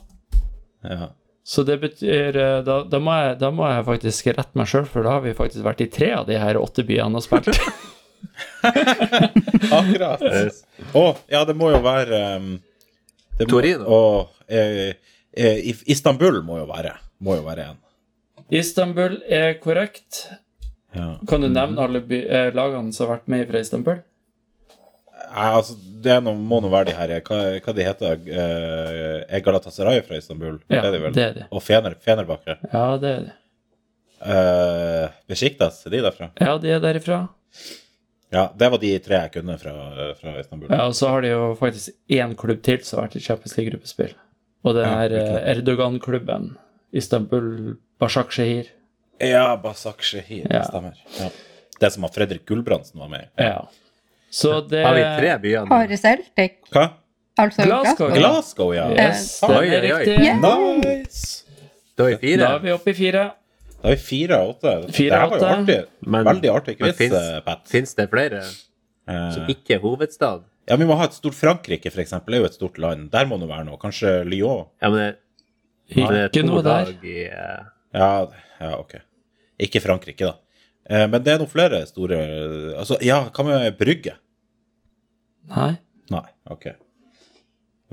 Ja. Så det betyr eh, Da, da, må, jeg, da må jeg faktisk rette meg sjøl, for da har vi faktisk vært i tre av de her åtte byene og spilt. Akkurat. Å, ja, det må jo være um, må, Torino. Å, eh, eh, Istanbul må jo være Må jo være en. Istanbul er korrekt. Ja. Kan du nevne alle eh, lagene som har vært med fra Istanbul? Nei, altså, det noe, må nå være de her Hva, hva de heter uh, Er Galatasaray fra Istanbul? Ja, det er de vel? det er de. Og Fener, Fenerbakke? Ja, det er de. Uh, Besiktas, er de derfra? Ja, de er derifra. Ja, det var de tre jeg kunne fra, fra Istanbul. Ja, og så har de jo faktisk én klubb til som har vært i Champions League-gruppespill. Og det Ja, er eh, Erdogan-klubben. Istanbul Bashak Shehir. Ja, Basak Shehir, Ja. det stemmer. Ja. Det som har Fredrik Gulbrandsen var med i. Ja. Så det Har vi tre byer nå? Har Celtic, Hva? altså Glasgow. Glasgow. Glasgow, ja. Yes, Oi, er riktig. Yeah. Nice! Da er vi fire. Da er vi oppe i fire. Da er vi fire av åtte. Fire det var jo artig. Men- Veldig artig quiz, finnes- eh, Pat. Fins det flere Eh, som ikke er hovedstad? ja, vi må ha et stort Frankrike, eksempel. Det er jo et stort land. Der må det være noe. Kanskje Lyon? Ja, men det, det Ikke noe der. i eh, Ja, ja, ok. Ikke Frankrike, da. Eh, men det er noen flere store Altså, ja, hva med Brygge? Nei. Nei, ok.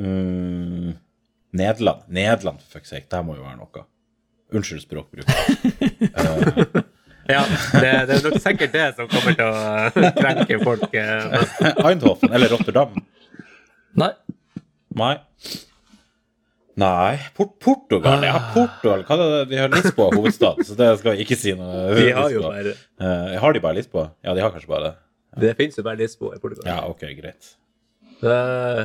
Mm, Nederland. Nederland, for fuck's sake. Der må jo være noe. Unnskyld språkbruk. Ja, det, det er nok sikkert det som kommer til å eh, krenke folk. eh. Eindhoven eller Rotterdam? Nei. Nei. Nei Port Portugal. Ja, Portugal. Hva er det? De har Lisboa hovedstad, så det skal jeg ikke si noe De har jo bare uh, har de bare Lisboa? Ja, de har kanskje bare det. Det fins jo bare Lisboa i Portugal. Ja, ok, greit. Eh,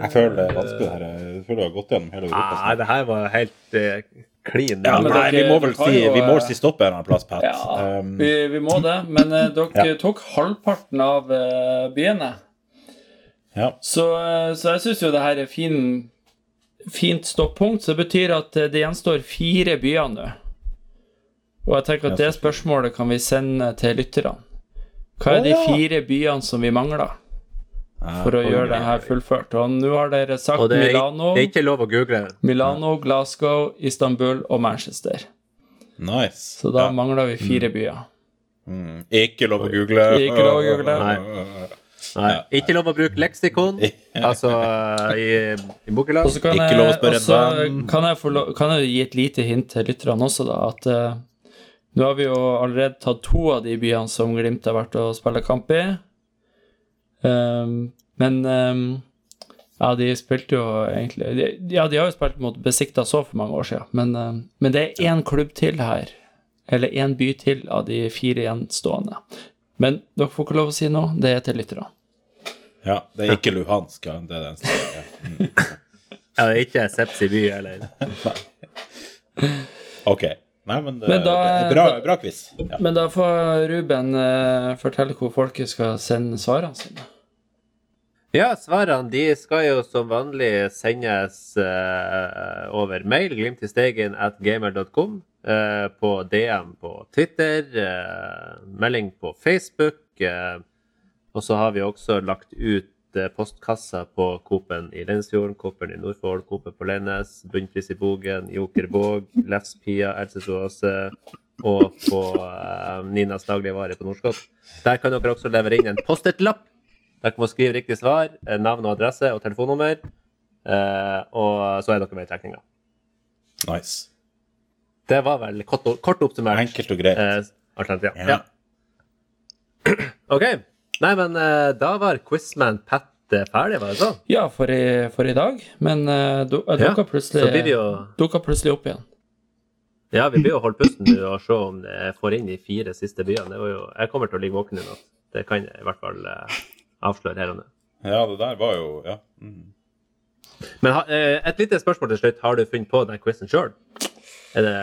Jeg føler det er vanskelig her. Jeg føler du har gått gjennom hele Europa. Nei, det her var helt klin. clean. Ja, men nei, dere- vi må vel si, jo, vi må eh, si stopp en eller annen plass, Pat. Ja, Um, vi, vi må det. Men eh, dere Ja. tok halvparten av eh, byene. ja. Så, eh, så jeg syns jo det her er fin, fint stoppunkt. Så det betyr at eh, det gjenstår fire byer nå. Og jeg tenker at det spørsmålet kan vi sende til lytterne. Hva er de fire byene som vi mangler for å gjøre det her fullført? Og nå har dere sagt Milano. Milano, Glasgow, Istanbul og Manchester. Nice. Så da mangler vi fire byer. mm. Ikke lov å google. Ikke lov å google. Nei, ikke lov å bruke leksikon, altså i, i Og bokhylla. så kan Ikke jeg, lov å spørre og så en venn. kan jeg, få kan jeg gi et lite hint til lytterne også, da. At uh, nå har vi jo allerede tatt to av de byene som Glimt har vært og spille kamp i. Um, men um, ja, de spilte jo egentlig de, Ja, de har jo spilt mot Besikta så for mange år siden, men, ehm, men det er én klubb til her. Eller én by til av de fire gjenstående. Men dere får ikke lov å si noe. Det er til lytterne. Ja, det er ikke Luhansk. Ja. Det er den stedet. Ja. Mm. Ja, det er ikke Sepsi by, eller Ok. Nei, men det, Men da- det er bra, bra quiz. Ja. Men da får Ruben eh, fortelle hvor folket skal sende svarene sine. Ja, svarene de skal jo som vanlig sendes uh, over mail, glimtistegen at gamer.com, eh, på DM på Twitter, eh, melding på Facebook, eh, og så har vi også lagt ut eh, postkasser på Coop-en i Lensfjorden, Coop-en i Nordfold, Coop-en på Leines, Bunnpris i Bogen, Joker Våg, Lefspia, Else Soase og på eh, Ninas dagligvare på Nordskott. Der kan dere også levere inn en Post-It-lapp dere må skrive riktig svar, eh, navn og adresse og telefonnummer. Eh, og så er dere med i trekninga. Nice. Det var vel kort, kort oppsummert. Enkelt og greit. Eh, Artent, Ja. Ja. OK. Nei, men eh, da var Quizman Pat eh, ferdig, var det sånn? Ja, for i, for i dag. Men uh, dukka Ja, plutselig, jo dukka plutselig opp igjen. Ja, vi blir jo holdt pusten nå og se om det får inn de fire siste byene. Det var jo, jeg kommer til å ligge våken i natt. Det kan jeg i hvert fall eh, avsløre her og nå. Ja, det der var jo Ja. Mm. Men ha, eh, et lite spørsmål til slutt. Har du funnet på den quizen sjøl? Er det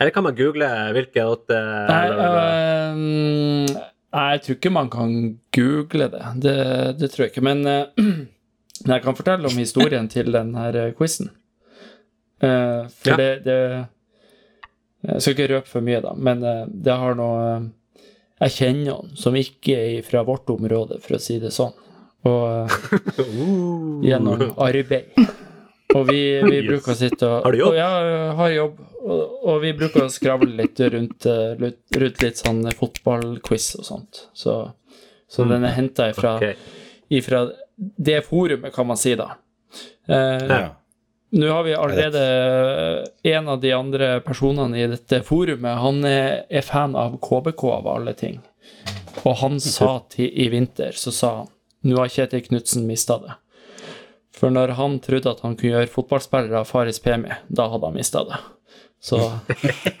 Eller kan man google hvilke åtte Nei, øh, nei, jeg tror ikke man kan google det. Det, det tror jeg ikke. Men øh, jeg kan fortelle om historien til denne eh, quizen. Uh, for Ja. det, det Jeg skal ikke røpe for mye, da, men det har noe Jeg kjenner noen som ikke er fra vårt område, for å si det sånn. Og uh, gjennom arbeid. Og vi, vi Yes. bruker å sitte og Har du jobb? Og ja, har jobb. Og, og vi bruker å skravle litt rundt, eh, rundt, litt sånn fotballquiz og sånt. Så, så den er henta ifra, okay. Ifra det forumet, kan man si, da. Eh, Ja. nå har vi allerede en av de andre personene i dette forumet. Han er, er fan av KBK, av alle ting. Og han sa til, i vinter, så sa han Nå har Kjetil Knutsen mista det. For når han trodde at han kunne gjøre fotballspillere Faris Pemi, da hadde han mista det. Så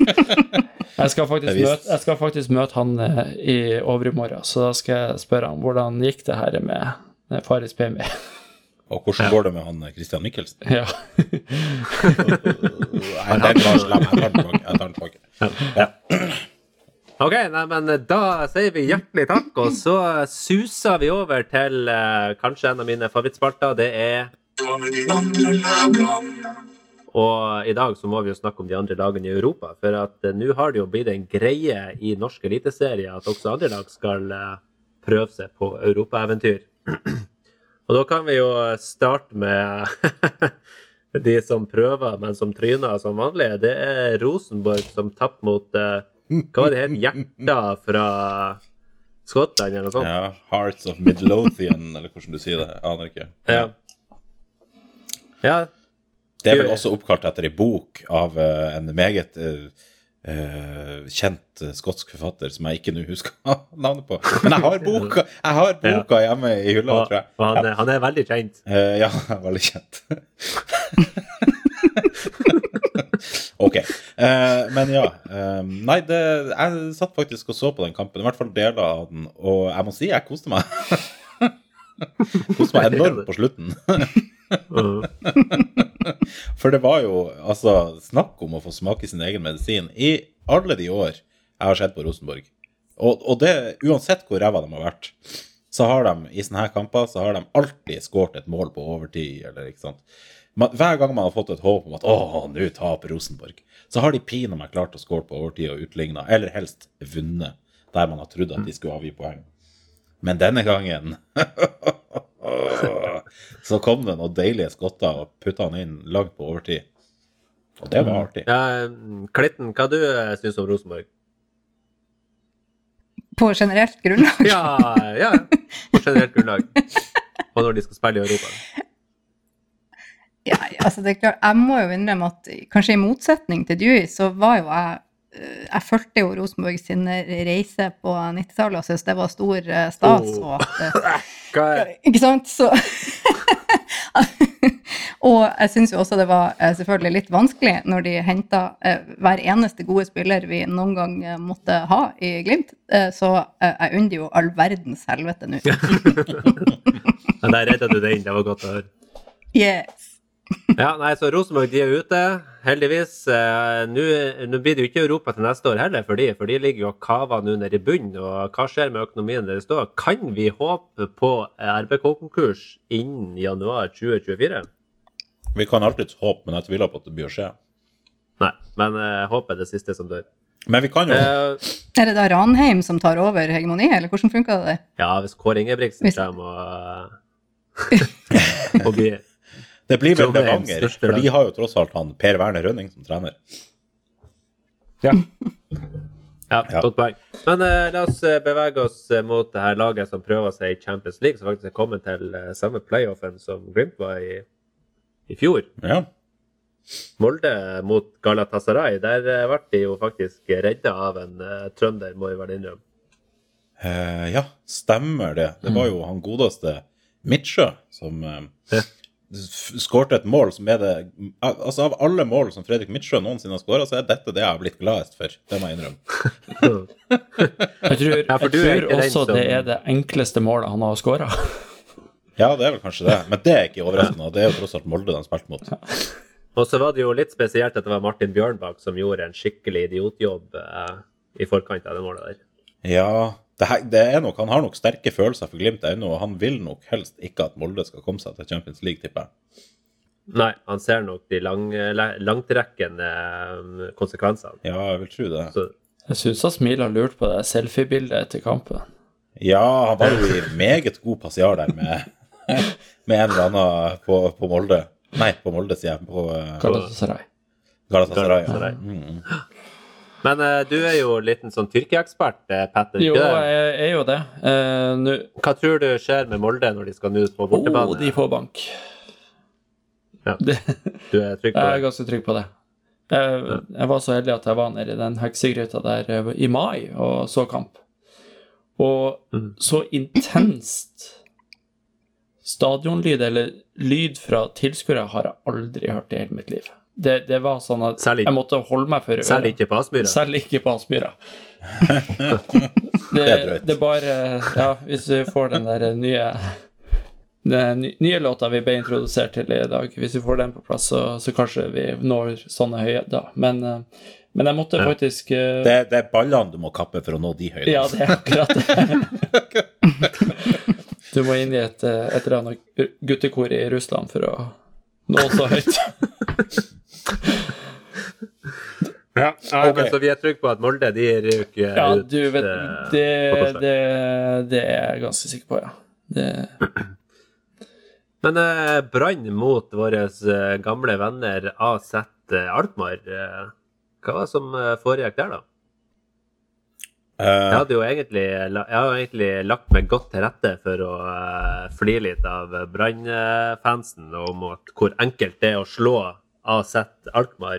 jeg skal, faktisk møte, jeg skal faktisk møte han eh, i overmorgen, så da skal jeg spørre han hvordan gikk det her med, Faris Pemi. Og hvordan går det med han eh, Christian Michelsen? ja. Nei, den var slem. Jeg tar den tilbake. Ok, nei, men da sier vi hjertelig takk, og så suser vi over til eh, kanskje en av mine favorittspalter. Det er Og i dag så må vi jo snakke om de andre lagene i Europa, for at eh, nå har det jo blitt en greie i norsk eliteserie at også andre lag skal eh, prøve seg på europaeventyr. Og da kan vi jo starte med de som prøver, men som tryner som vanlig. Det er Rosenborg som tapte mot eh, Hva var det het? Hjerta fra Skottland, eller noe sånt? ja. Hearts of Midlothian, eller hvordan du sier det. Aner ikke. Ja. ja. Det er vel også oppkalt etter ei bok av eh, en meget uh, kjent uh, skotsk forfatter som jeg ikke nå husker navnet på. Men jeg har boka Jeg har boka hjemme i hylla, Og, tror jeg. og han, er, han er veldig kjent. Uh, ja, veldig kjent. ok. Eh, men ja. eh, nei, det, jeg satt faktisk og så på den kampen, i hvert fall deler av den, og jeg må si jeg koste meg. koste meg enormt på slutten. For det var jo altså snakk om å få smake sin egen medisin i alle de år jeg har sett på Rosenborg. Og, og det, uansett hvor ræva de har vært, så har de i sånne her kamper så har de alltid skåret et mål på overtid. eller ikke sant? Man, hver gang man har fått et håp om at å, nå taper Rosenborg, så har de pinadø meg klart å skåre på overtid og utligna, eller helst vunnet, der man har trodd at de skulle avgi poeng. Men denne gangen så kom det noen deilige skotter og putta han inn langt på overtid. Og det var artig. Ja, Klitten, hva du eh, syns om Rosenborg? På generelt grunnlag. Ja, ja. På generelt grunnlag. Og når de skal spille i Europa. Ja, altså det er klart, Jeg må jo innrømme at kanskje i motsetning til Dewey, så var jo jeg eh, Jeg fulgte jo Rosenborg sin reise på 90-tallet og syntes det var stor eh, stas. Oh. At, eh, ikke sant? Så Og jeg syns jo også det var selvfølgelig litt vanskelig når de henta hver eneste gode spiller vi noen gang måtte ha i Glimt. Så jeg unner jo all verdens helvete nå. Men Der redda du det inn. Det var godt å høre. Yes. Ja, nei, så Rosenborg de er ute, heldigvis. Eh, Nå blir det jo ikke Europa til neste år heller, for de, for de ligger jo og kaver nå nede i bunnen. Og hva skjer med økonomien deres da? Kan vi håpe på RBK-konkurs innen januar 2024? Vi kan alltids håpe, men jeg tviler på at det blir å skje. Nei, men eh, jeg håper det siste som dør. Men vi kan jo Eh, Er det da Ranheim som tar over hegemoniet, eller hvordan funka det ja, hvis Kåre Ingebrigtsen Hvis- kommer og, og blir Det blir vel Levanger, for de har jo tross alt han Per Werner Rønning som trener. Ja, Ja. godt poeng. Men eh, la oss eh, bevege oss eh, mot det her laget som prøver seg i Champions League, som faktisk er kommet til eh, samme playoffen som Glimt var i i fjor. Ja. Molde mot Galatasaray. Der eh, ble de jo faktisk redda av en eh, trønder, må vi vel innrømme. Eh, ja, stemmer det. Det var jo han godeste Midtsjø som skårte et mål som er det Altså, av alle mål som Fredrik Midtsjø noensinne har skåra, så er dette det jeg har blitt gladest for. Det må jeg innrømme. Jeg tror, Ja, jeg tror også som- det er det enkleste målet han har skåra. Ja, det er vel kanskje det. Men det er ikke overraskende. Det er jo tross alt Molde de spilte mot. Og så var det jo litt spesielt at det var Martin Bjørnbakk som gjorde en skikkelig idiotjobb eh, i forkant av det målet der. Ja, det, her, det er nok, han har nok sterke følelser for Glimt ennå, og han vil nok helst ikke at Molde skal komme seg til Champions League, tipper jeg. Nei, han ser nok de lang, la- langtrekkende eh, konsekvensene. Ja, jeg vil tro det. Så Jeg syns han har lurt på det selfiebildet etter kampen. Ja, han var jo i meget god passiar der med, med en eller annen på, på Molde. Nei, på Molde, sier jeg. På uh, Galatasaray. Galatasaray. Ja. Mm. Men uh, du er jo en liten sånn Tyrkia-ekspert, eh, Petter. Jo, jeg er jo det. Uh, nu... Hva tror du skjer med Molde når de skal nå på bortebane? oh, de får bank. Ja. Det, Du er trygg på det? jeg er ganske trygg på det. Jeg, jeg var så heldig at jeg var nede i den heksegryta der eh, i mai og så kamp. Og Mm. så intenst stadionlyd, eller lyd fra tilskuere, har jeg aldri hørt i hele mitt liv. Det, det var sånn at Særlig- jeg måtte holde meg for Selv ørene. ikke på Aspmyra? Selv ikke på Aspmyra. det, Det er drøyt. det bare Ja, hvis vi får den der nye den nye låta vi ble introdusert til i dag, hvis vi får den på plass, så, så kanskje vi når sånne høyder. Men, eh, men jeg måtte faktisk eh, Det, det er ballene du må kappe for å nå de høydene. Ja, det er akkurat det. Du må inn i et, eh, et eller annet guttekor i Russland for å nå så høyt. Ja, Nei, okay. men Så vi er trygge på at Molde de ryker Ja, ut du vet eh, Det, det, det er jeg ganske sikker på, ja. Det, Men eh, brann mot våre eh, gamle venner AZ Altmar Alkmaar. Eh, hva var det som eh, foregikk der, da? Jeg Eh, hadde jo egentlig, jeg hadde egentlig lagt meg godt til rette for å uh, fli litt av Brann-fansen om at hvor enkelt det er å slå AZ Alkmaar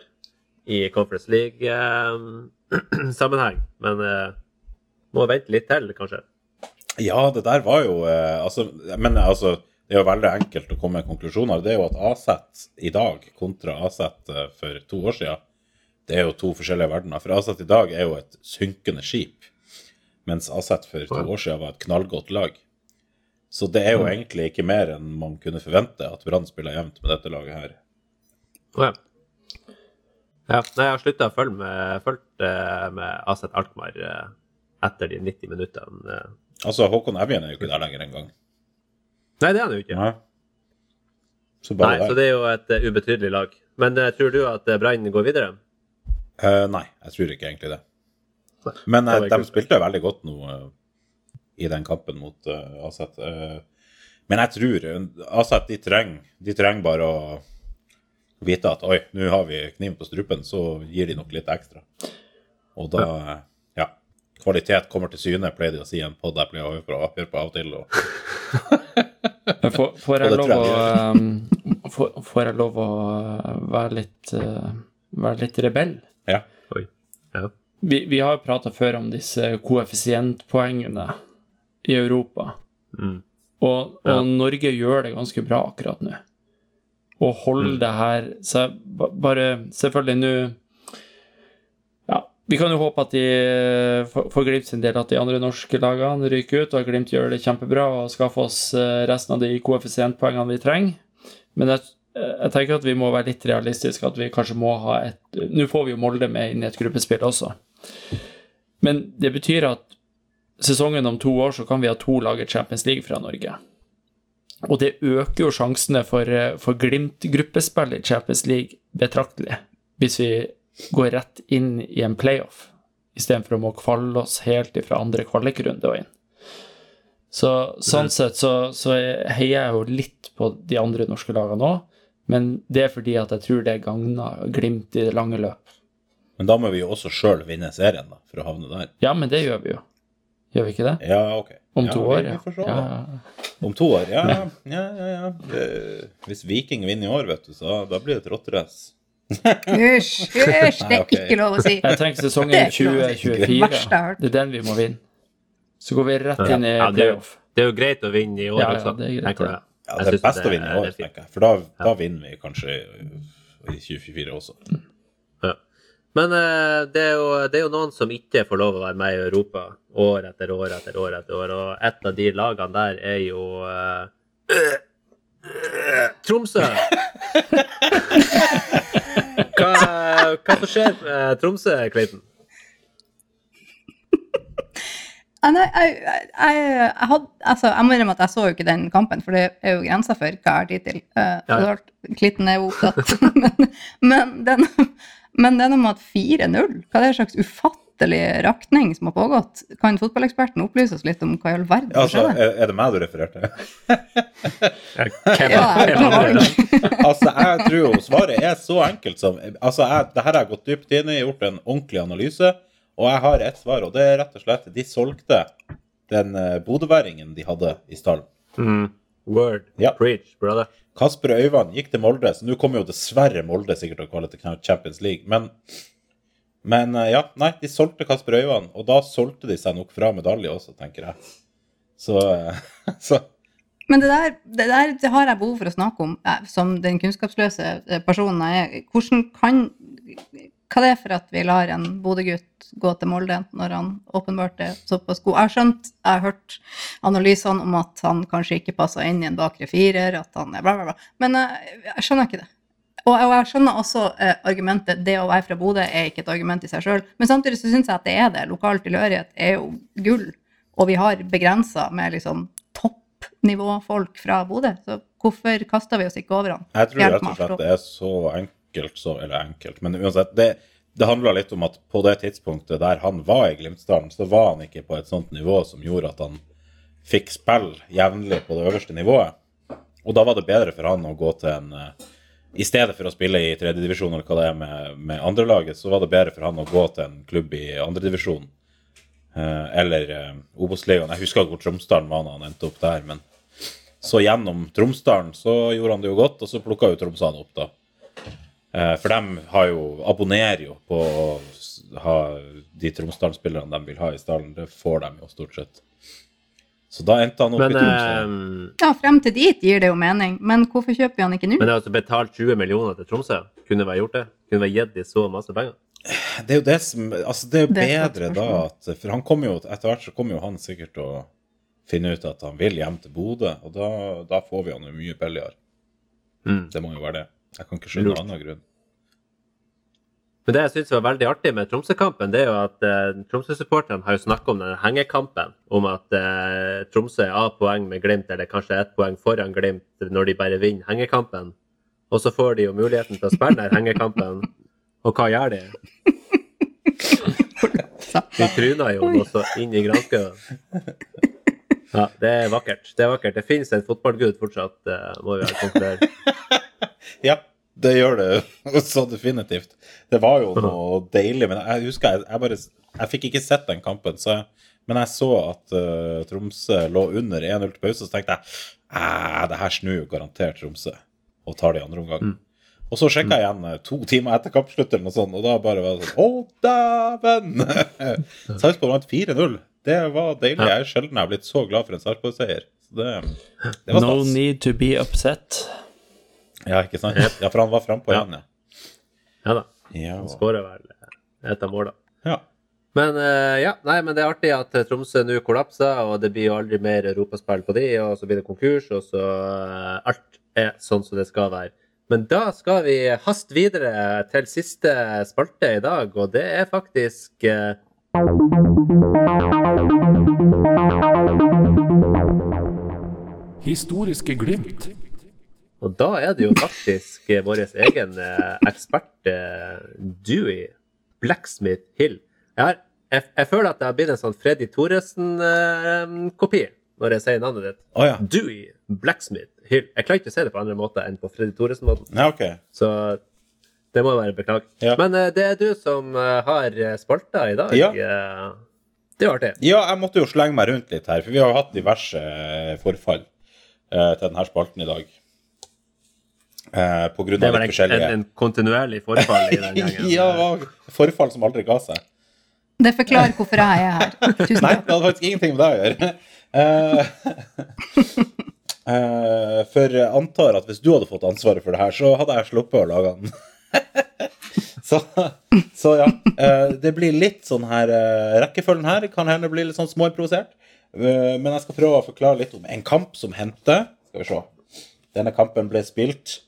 i Conference League-sammenheng. Men uh, må vente litt til, kanskje. ja, det der var jo eh, altså, Men altså, det er jo veldig enkelt å komme med konklusjoner. Det er jo at AZ i dag kontra AZ eh, for to år siden, det er jo to forskjellige verdener. For AZ i dag er jo et synkende skip, mens AZ for to år siden var et knallgodt lag. Så det er jo egentlig ikke mer enn man kunne forvente at Brann spiller jevnt med dette laget her. Å ja. ja. Nei, jeg har slutta å følge med, fulgt, eh, med Aset Alkmaar eh, etter de 90 minuttene. eh. Altså, Håkon Evjen er jo ikke der lenger engang. Nei, det er han jo ikke. Nei. Så Nei, så det er jo et uh, ubetydelig lag. Men uh, tror du at uh, Brann går videre? Nei, jeg tror ikke egentlig det. Men det de spilte veldig godt nå i den kampen mot. Eh, men jeg tror AZ de trenger, de trenger bare å vite at oi, nå har vi kniven på strupen, så gir de nok litt ekstra. Og da, eh, ja Kvalitet kommer til syne, pleier de å si i en pod jeg pleier å høre på, høre på av og til. Og, får, får, jeg lov å um, får, får jeg lov å være litt, uh, være litt rebell? ja. Oi. Ja. Vi, vi har prata før om disse koeffisientpoengene i Europa. Mm. Og, og Ja. Norge gjør det ganske bra akkurat nå. Å holde Mm. det her så Bare selvfølgelig nå Ja, vi kan jo håpe at de for, for Glimt sin del at de andre norske lagene ryker ut, og at Glimt gjør det kjempebra og skaffer oss eh, resten av de koeffisientpoengene vi trenger. Men jeg, jeg tenker at vi må være litt realistiske, at vi kanskje må ha et Nå får vi jo Molde med inn i et gruppespill også. Men det betyr at sesongen om to år så kan vi ha to lag i Champions League fra Norge. Og det øker jo sjansene for, eh, for Glimt-gruppespill i Champions League betraktelig, hvis vi går rett inn i en playoff, istedenfor å må kvalle oss helt fra andre kvalikrunde og inn. Så sånn sett så, så heier jeg jo litt på de andre norske lagene òg, men det er fordi at jeg tror det gagner Glimt i det lange løp. Men da må vi jo også sjøl vinne serien, da, for å havne der. Ja, men det gjør vi jo. Gjør vi ikke det? Ja, OK. Om to år, ja. ja. Om to år, ja. Ja, ja, ja. Hvis Viking vinner i år, vet du, så da blir det et rotterace. Hysj, hysj, det er ikke lov å si. Jeg tenker sesongen er ikke lov å si. Det 2024. verste jeg har hørt. Det er den vi må vinne. Så går vi rett inn i Ja, det, er jo, playoff. det er jo greit å vinne i år Ja, ja, det er tenker jeg. Ja, det er best å vinne i år, er tenker jeg. For da, da vinner vi kanskje i 2024 også. Men eh, det, er jo, det er jo noen som ikke får lov å være med i Europa år etter år etter år. etter år, Og et av de lagene der er jo uh, Tromsø! Hva, hva som skjer med Tromsø, Clayton? Ja, Nei, jeg, jeg, jeg, hadde, altså, jeg må innrømme at jeg så jo ikke den kampen, for det er jo grenser for hva jeg har tid til. Uh, Ja. ja. Klitten er jo opptatt. men, men, den, men det er noe med at 4-0, hva er det slags ufattelig rakning som har pågått? Kan fotballeksperten opplyse oss litt om hva i all verden som Altså, skjedde? er, er det meg du refererte? Ja, jeg altså, jeg tror jo svaret er så enkelt som Altså, jeg, det her har jeg gått dypt inn i, gjort en ordentlig analyse, og jeg har ett svar, og det er rett og slett De solgte den uh, bodøværingen de hadde i stallen. Mm. Word. Ja. Preach, brother. Kasper Øyvand gikk til Molde, så nå kommer jo dessverre Molde sikkert til å kvalle til Champions League. Men, men eh, ja, nei, de solgte Kasper Øyvand, og da solgte de seg nok fra medalje også, tenker jeg. Så, eh, så Men det der, det der det har jeg behov for å snakke om, eh, som den kunnskapsløse personen jeg er. Hvordan kan Hva det er for at vi lar en Bodø-gutt gå til Molde når han åpenbart er såpass god? Jeg har skjønt, jeg har hørt analysene om at han kanskje ikke passer inn i en bakre firer, at han er bla, bla, bla. Men jeg, jeg skjønner ikke det. Og, og jeg skjønner også eh, argumentet det å være fra Bodø er ikke et argument i seg sjøl, men samtidig så syns jeg at det er det. Lokal tilhørighet er jo gull, og vi har begrensa med liksom toppnivåfolk fra Bodø, så hvorfor kaster vi oss ikke over han? Jeg tror rett og slett det er så enkelt så Eller enkelt, men uansett. Det, det handla litt om at på det tidspunktet der han var i Glimtsdalen, så var han ikke på et sånt nivå som gjorde at han fikk spille jevnlig på det øverste nivået. Og da var det bedre for han å gå til en eh, I stedet for å spille i tredjedivisjon eller hva det er med, med andrelaget, så var det bedre for han å gå til en klubb i andredivisjon. Eh, eller eh, Obos-ligaen. Jeg husker hvor Tromsdalen var da han endte opp der, men så gjennom Tromsdalen så gjorde han det jo godt, og så plukka jo Tromsø han opp, da. Eh, For de har jo, abonnerer jo på å ha de Tromsdalen-spillerne de vil ha i stallen. Det får de jo stort sett. Så da endte han opp Men, i Tromsø. eh, Ja, frem til dit gir det jo mening, men hvorfor kjøper vi han ikke nå? men det er altså betalt 20 millioner til Tromsø. Kunne vi gjort det? Kunne vi ha gitt de så masse penger? Det er jo det som Altså, det er jo Det er bedre da at For han kommer jo etter hvert så kommer jo han sikkert til å finne ut at han vil hjem til Bodø, og da, da får vi han jo mye billigere. Mm. Det må jo være det. Jeg kan ikke skjønne noen annen grunn. Men det jeg syns var veldig artig med Tromsø-kampen, det er jo at eh, Tromsø-supporterne har jo snakka om den hengekampen. Om at eh, Tromsø er av poeng med Glimt, eller kanskje ett poeng foran Glimt når de bare vinner hengekampen. Og så får de jo muligheten til å spille den hengekampen, og hva gjør de? De tryner jo også inn i granskauen. Ja, det er vakkert. Det er vakkert. Det finnes en fotballgud fortsatt, eh, må vi vel konkludere. Ja, det gjør det så definitivt. Det var jo noe deilig, men jeg husker jeg, jeg bare Jeg fikk ikke sett den kampen, så jeg, men jeg så at uh, Tromsø lå under 1-0 til pause, så tenkte jeg det her snur jo garantert Tromsø, og tar det i andre omgang. Og så sjekka jeg igjen eh, to timer etter kampslutt, eller noe sånt, og da bare var det sånn Å, dæven! Sarpsborg vant 4-0. Det var deilig. Jeg er sjelden jeg har blitt så glad for en Sarpsborg-seier. Det, det var No need to be upset. Ja, ikke sant? Ja, for han var frampå Ja. igjen, ja. Ja da. Han skårer vel et av målene. ja. Men eh, ja, nei, men det er artig at Tromsø nå kollapser, og det blir jo aldri mer europaspill på de, og så blir det konkurs, og så eh, Alt er sånn som det skal være. Men da skal vi haste videre til siste spalte i dag, og det er faktisk eh, Historiske glimt. Og da er det jo faktisk eh, vår egen eh, ekspert, eh, Dewey Blacksmith Hill. Jeg, har, jeg, jeg føler at det har blitt en sånn Freddy Thoresen-kopi når jeg sier navnet ditt. Oh, ja. Dewey Blacksmith Hill. Jeg klarer ikke å si det på andre måter enn på Freddy Thoresen-måten. ja. okay. Så det må være bare beklage. Ja. Men det er du som har spalta i dag. Ja. Det var artig. Ja, jeg måtte jo slenge meg rundt litt her, for vi har jo hatt diverse forfall til denne spalten i dag. Eh, på grunn Det av er vel litt en, en, en kontinuerlig forfall i den gangen? Ja, forfall som aldri ga seg. Det forklarer hvorfor jeg er her. Tusen Nei, det hadde faktisk ingenting med deg å gjøre. Uh, eh, for jeg antar at hvis du hadde fått ansvaret for det her, så hadde jeg sluppet å lage den. så, så ja. Uh, det blir litt sånn her Rekkefølgen her kan hende bli litt sånn småimprovosert. Eh, men jeg skal prøve å forklare litt om en kamp som hendte. Skal vi se. Denne kampen ble spilt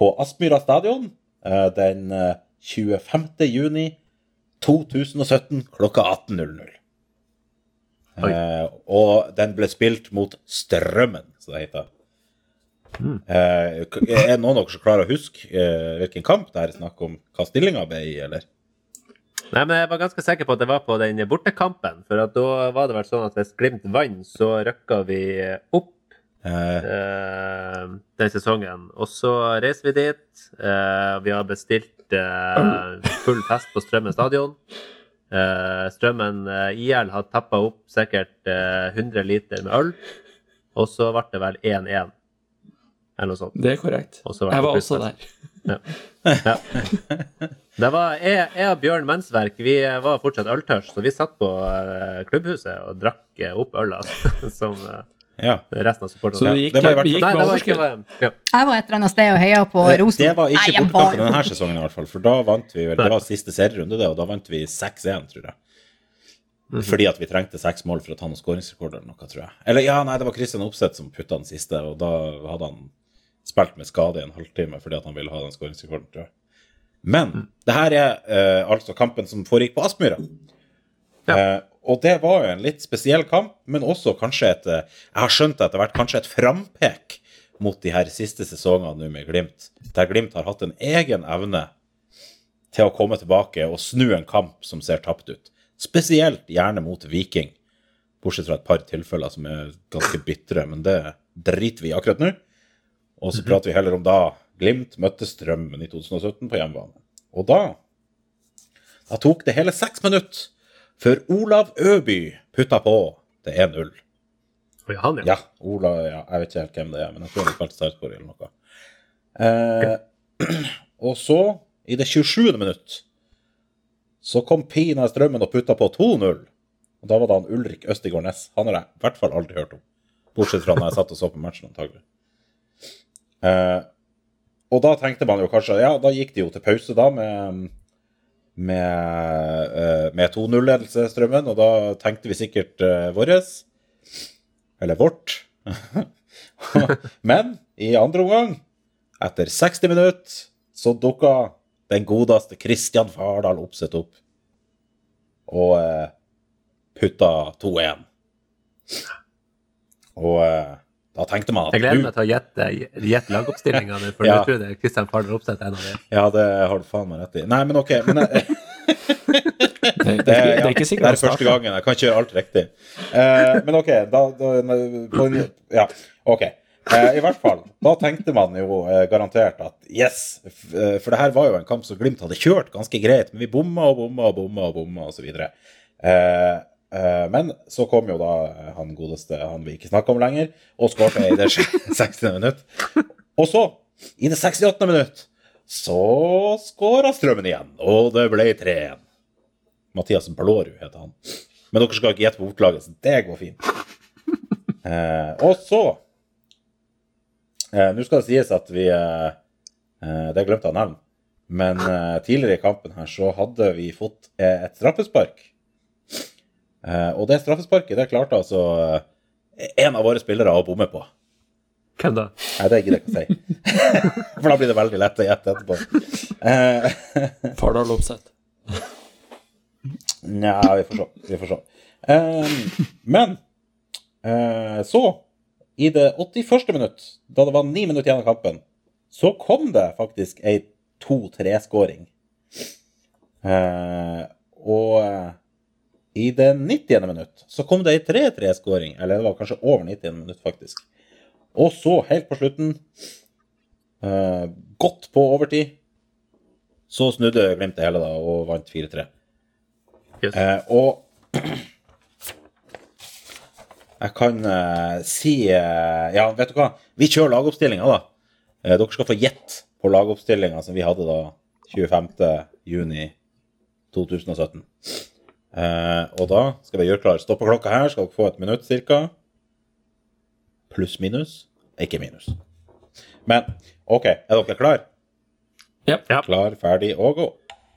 på Aspmyra stadion eh, den eh, 25. juni 2017 klokka 18.00. Oi. Eh, og den ble spilt mot Strømmen, som det heter. Eh, k- er noen av dere som klarer å huske eh, hvilken kamp det er snakk om? Hva stillinga ble i, eller? Nei, men jeg var ganske sikker på at det var på den bortekampen. For da var det vel sånn at hvis Glimt vant, så rykka vi opp Eh, eh, den sesongen. Og så reiser vi dit. Uh, vi har bestilt uh, full fest på Strømmen stadion. Eh, Strømmen IL har tappa opp sikkert eh, 100 liter med øl. Og så ble det vel 1-1, eller noe sånt. Det er korrekt. Også Jeg var også der. Ja. Det var jeg, jeg og Bjørn Mensverk vi var fortsatt øltørst, så vi satt på klubbhuset og drakk opp øla som eh, ja. resten av Så du det gikk, Nei, med det var ikke overskudd. ja. Jeg var et eller annet sted og heia på Rosen. det var ikke bortekampen denne sesongen, i hvert fall. For da vant vi vel Det var siste serierunde, det, og da vant vi 6-1, tror jeg. Fordi at vi trengte seks mål for å ta noen skåringsrekord eller noe, tror jeg. Eller ja, nei, det var Christian Opseth som putta den siste, og da hadde han spilt med skade i en halvtime fordi at han ville ha den skåringsrekorden, tror jeg. Men det her er uh, altså kampen som foregikk på Aspmyra. Eh, og det var jo en litt spesiell kamp, men også kanskje et eh, Jeg har skjønt etter hvert kanskje et frampek mot de her siste sesongene nå med Glimt, der Glimt har hatt en egen evne til å komme tilbake og snu en kamp som ser tapt ut. Spesielt gjerne mot Viking, bortsett fra et par tilfeller som er ganske bitre, men det driter vi i akkurat nå. Og så prater vi heller om da Glimt møtte Strømmen i 2017 på hjemmebane. Og da da tok det hele seks minutter før Olav Øby putta på til 1-0. Ja, han, ja. Ja, Olav, ja, jeg vet ikke helt hvem det er, men jeg tror han spilte Sarpsborg eller noe. Eh, og så, i det 27. minutt, så kom Pina Strømmen og putta på 2-0. Og da var det han Ulrik Østigård Næss. Han har jeg i hvert fall aldri hørt om. Bortsett fra når jeg satt og så på matchen, antagelig. Eh, og da tenkte man jo kanskje Ja, da gikk de jo til pause da med med, eh, med 2-0-ledelse, Strømmen, og da tenkte vi sikkert uh, våres. Eller vårt. Men i andre omgang, etter 60 minutter, så dukka den godeste Kristian Fardal Opseth opp. Og uh, putta 2-1. Og eh, da tenkte man at Jeg gleder meg til å gjette, gjette lagoppstillingene, for Ja. tror det er Kristian Farner Opseth en av dem. Ja, det har du faen meg rett i. Nei, men OK. Men, jeg, Det, det, Det, det, er ikke det er første gangen. Jeg kan ikke gjøre alt riktig. Uh, men OK, da, da på en, Ja, OK. Uh, I hvert fall. Da tenkte man jo uh, garantert at yes, for det her var jo en kamp som Glimt hadde kjørt ganske greit, men vi bomma og bomma og bomma og bomma osv. Eh, eh, men så kom jo da eh, han godeste han vi ikke snakker om lenger, og skårte i det 60. minutt. Og så, i det 68. minutt, så skåra Strømmen igjen, og det ble 3-1. Mathias Blårud heter han. Men dere skal ikke gjette på bortelaget, så det går fint. Eh, og så eh, Nå skal det sies at vi eh, eh, Det glemte jeg å nevne. Men eh, tidligere i kampen her så hadde vi fått eh, et straffespark. Eh, og det straffesparket det klarte altså eh, en av våre spillere å bomme på. Hvem da? Nei, det gidder jeg ikke å si. For da blir det veldig lett å gjette etterpå. Eh, Fardal Opseth. Nja, vi får se. Vi får se. Um, men uh, så, i det 81. minutt, da det var ni minutter igjen av kampen, så kom det faktisk ei 2-3-skåring. Uh, og i det 90. minutt så kom det ei 3-3-skåring, eller det var kanskje over 90. minutt, faktisk. Og så, helt på slutten, eh, godt på overtid, så snudde Glimt det hele da, og vant 4-3. Yes. Eh, og jeg kan eh, si eh, Ja, vet du hva? Vi kjører lagoppstillinga, da. Eh, dere skal få gjette på lagoppstillinga som vi hadde da 25. juni 2017. Eh, og da skal vi gjøre klar stoppeklokka her. Skal dere få et minutt cirka. Pluss-minus. Ikke minus. Men OK, er dere klar? Ja. Ja. Klar, ferdig og gå.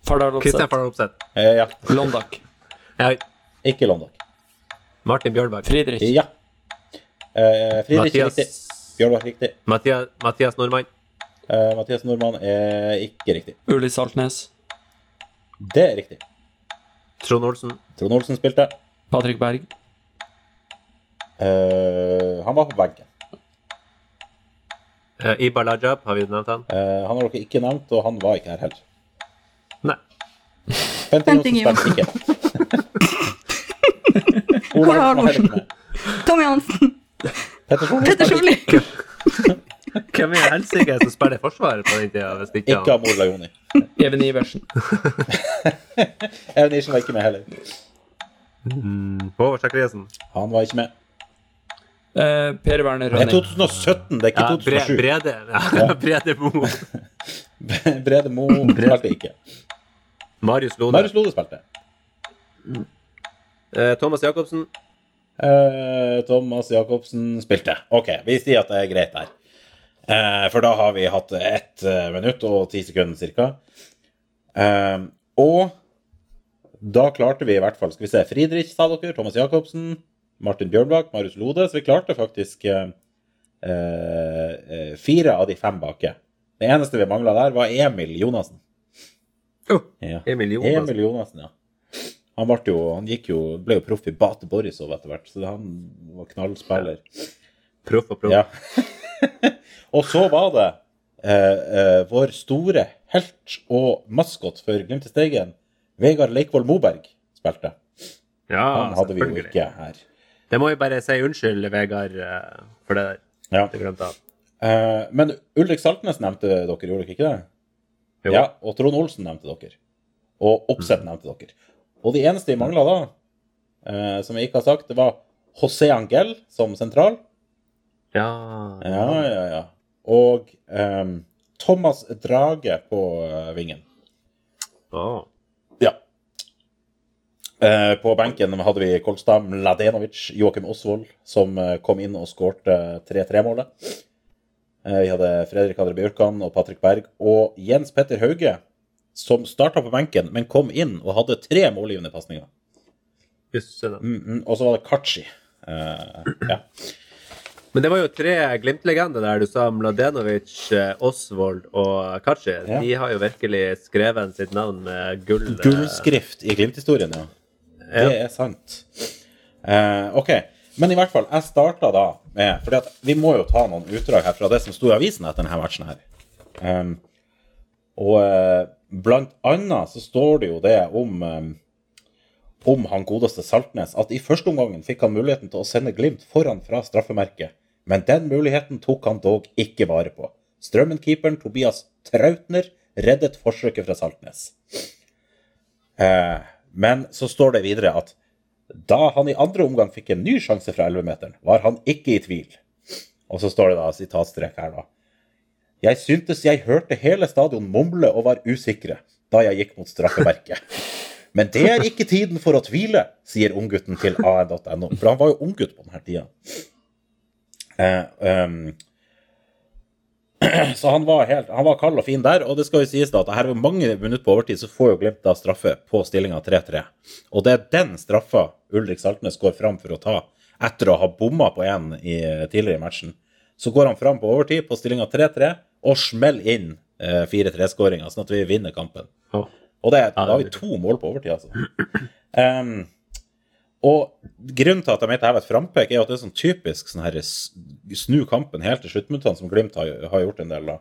Fardal Kristian Opseth. Fardal Opseth. Eh, ja. Londak. Ja. Ikke Londak. Martin Bjørnberg. Friedrich. Ja. Eh, Friedrich er Mathias, riktig. Bjørnberg riktig. Mathias, Mathias Nordmann. Eh, Mathias Nordmann er ikke riktig. Uli Saltnes. Det er riktig. Trond Olsen. Trond Olsen spilte. Patrick Berg. Eh, han var på benken. Uh, Ibar Lajab, har vi nevnt han? Eh, han har dere ikke nevnt, og han var ikke her heller. Nei. Bente Bente Johnsen spilte ikke. Ola Halvorsen. Tommy Hansen. Petter Solli Petter spilte. Solli. Hvem i helsike som spiller Forsvaret på den tida? Hvis ikke Ikke Amor Lajoni. Even Iversen. Even Iversen var ikke med heller. mm, Håvard Sakariassen. Han var ikke med. Eh, per Werner Det er 2017, det er ikke Ja, Bre 2007. Brede. Ja, Brede Mo. Brede Mo spilte ikke. Marius Lode. Marius Lode spilte. Eh, Thomas Jacobsen. Eh, Thomas Jacobsen spilte. OK, vi sier at det er greit der. Eh, for da har vi hatt ett eh, minutt og ti sekunder ca. Eh, og da klarte vi i hvert fall Skal vi se, Friedrich sa dere, Thomas Jacobsen, Martin Bjørnbakk, Marius Lode. Så vi klarte faktisk eh, fire av de fem bake. Det eneste vi mangla der, var Emil Jonassen. Oh, Ja. Emil Jonassen. Emil Jonassen, ja. Han, jo, han jo, ble jo proff i Bate Borisov etter hvert, så han var knallspiller. Proff og proff. Ja. og så var det eh, eh, vår store helt og maskot for Glimt i Steigen, Vegard Leikvoll Moberg, spilte. Ja, Han hadde vi jo ikke her. Det må vi bare si unnskyld, Vegard, eh, for det der. Ja. Det glemte jeg. Eh, men Ulrik Saltnes nevnte dere, gjorde dere ikke det? Jo. Ja, og Trond Olsen nevnte dere. Og Oppsett nevnte dere. Og de eneste vi mangla da, eh, som jeg ikke har sagt, det var José Angel som sentral. Ja. Ja, ja, ja. Og um, Thomas Drage på eh, vingen. Oh. Ja. Uh, på benken hadde vi Kolstad Mladenovic, Joakim Osvold, som eh, kom inn og skårte 3-3-målet. Uh, vi hadde Fredrik Andre Bjørkan og Patrick Berg. Og Jens Petter Hauge, som starta på benken, men kom inn og hadde tre målgivende pasninger. Mm, mm, og så var det Kachi. Uh, ja. Men det var jo tre Glimt-legender der. Du sa Mladenovic, eh, Osvold og Kachi. Ja. De har jo virkelig skrevet sitt navn med gull. eh, Gullskrift i Glimt-historien, ja. Ja. Det er sant. Eh, OK. Men i hvert fall, jeg starta da med fordi vi må jo ta noen utdrag her fra det som sto i avisen etter denne matchen her. Um, og eh, blant annet så står det jo det om um, om han godeste Saltnes at i første omgangen fikk han muligheten til å sende Glimt foran fra straffemerket, men den muligheten tok han dog ikke vare på. Strømmen-keeperen Tobias Trautner reddet forsøket fra Saltnes. Eh, men så står det videre at da han i andre omgang fikk en ny sjanse fra 11-meteren, var han ikke i tvil. Og så står det da sitatstrek her, da. Jeg syntes jeg hørte hele stadion mumle og var usikre da jeg gikk mot straffemerket. Men det er ikke tiden for å tvile, sier unggutten til an.no. For han var jo unggutt på denne tida. Ehm, så han var, helt, han var kald og fin der, og det skal jo sies da at her er mange minutter på overtid, så får jo Glimt da straffe på stillinga 3-3. Og det er den straffa Ulrik Saltnes går fram for å ta etter å ha bomma på en tidligere i matchen. Så går han fram på overtid på stillinga 3-3 og smeller inn eh, 4-3-skåringa, sånn at vi vinner kampen. Og det, da har vi to mål på overtid, altså. Em, og grunnen til at jeg mente jeg var et frampek, er at det er sånn typisk sånn her snu kampen helt til sluttminuttene, som Glimt har, har gjort en del da.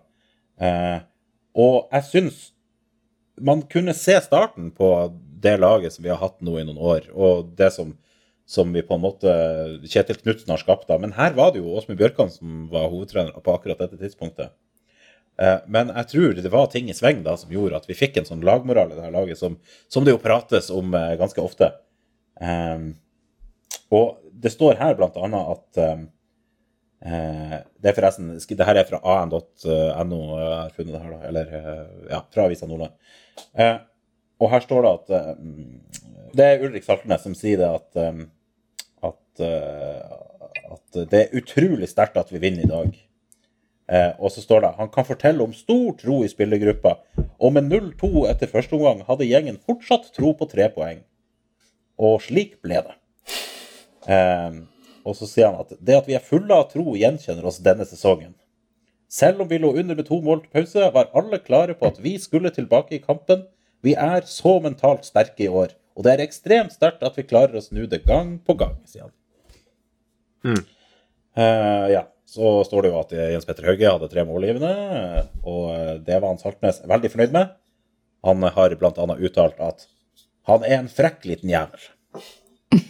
Eh, og jeg syns man kunne se starten på det laget som vi har hatt nå i noen år, og det som, som vi på en måte Kjetil Knutsen har skapt da. Men her var det jo Åsmund Bjørkan som var hovedtrener på akkurat dette tidspunktet. Eh, Men jeg tror det var ting i sving da som gjorde at vi fikk en sånn lagmoral i det her laget, som, som det jo prates om eh, ganske ofte. Um, og det står her annet at um, eh, Det er forresten Det her er fra an.no, jeg har funnet det her, da. Eller eh, ja, fra Avisa Nordland. Uh, og her står det at um, Det er Ulrik Saltnes som sier det at, at, uh, at det er utrolig sterkt at vi vinner i dag. Eh, og så står det han kan fortelle om stor tro i spillergruppa, og med 0-2 etter første omgang hadde gjengen fortsatt tro på tre poeng. Og slik ble det. Eh, og så sier han at det at vi er fulle av tro, gjenkjenner oss denne sesongen. Selv om vi lå under med to mål til pause, var alle klare på at vi skulle tilbake i kampen. Vi er så mentalt sterke i år, og det er ekstremt sterkt at vi klarer å snu det gang på gang, sier han. Eh, ja, så står det jo at Jens Petter Hauge hadde tre målgivende, og det var han Saltnes veldig fornøyd med. Han har bl.a. uttalt at han er en frekk liten jævel.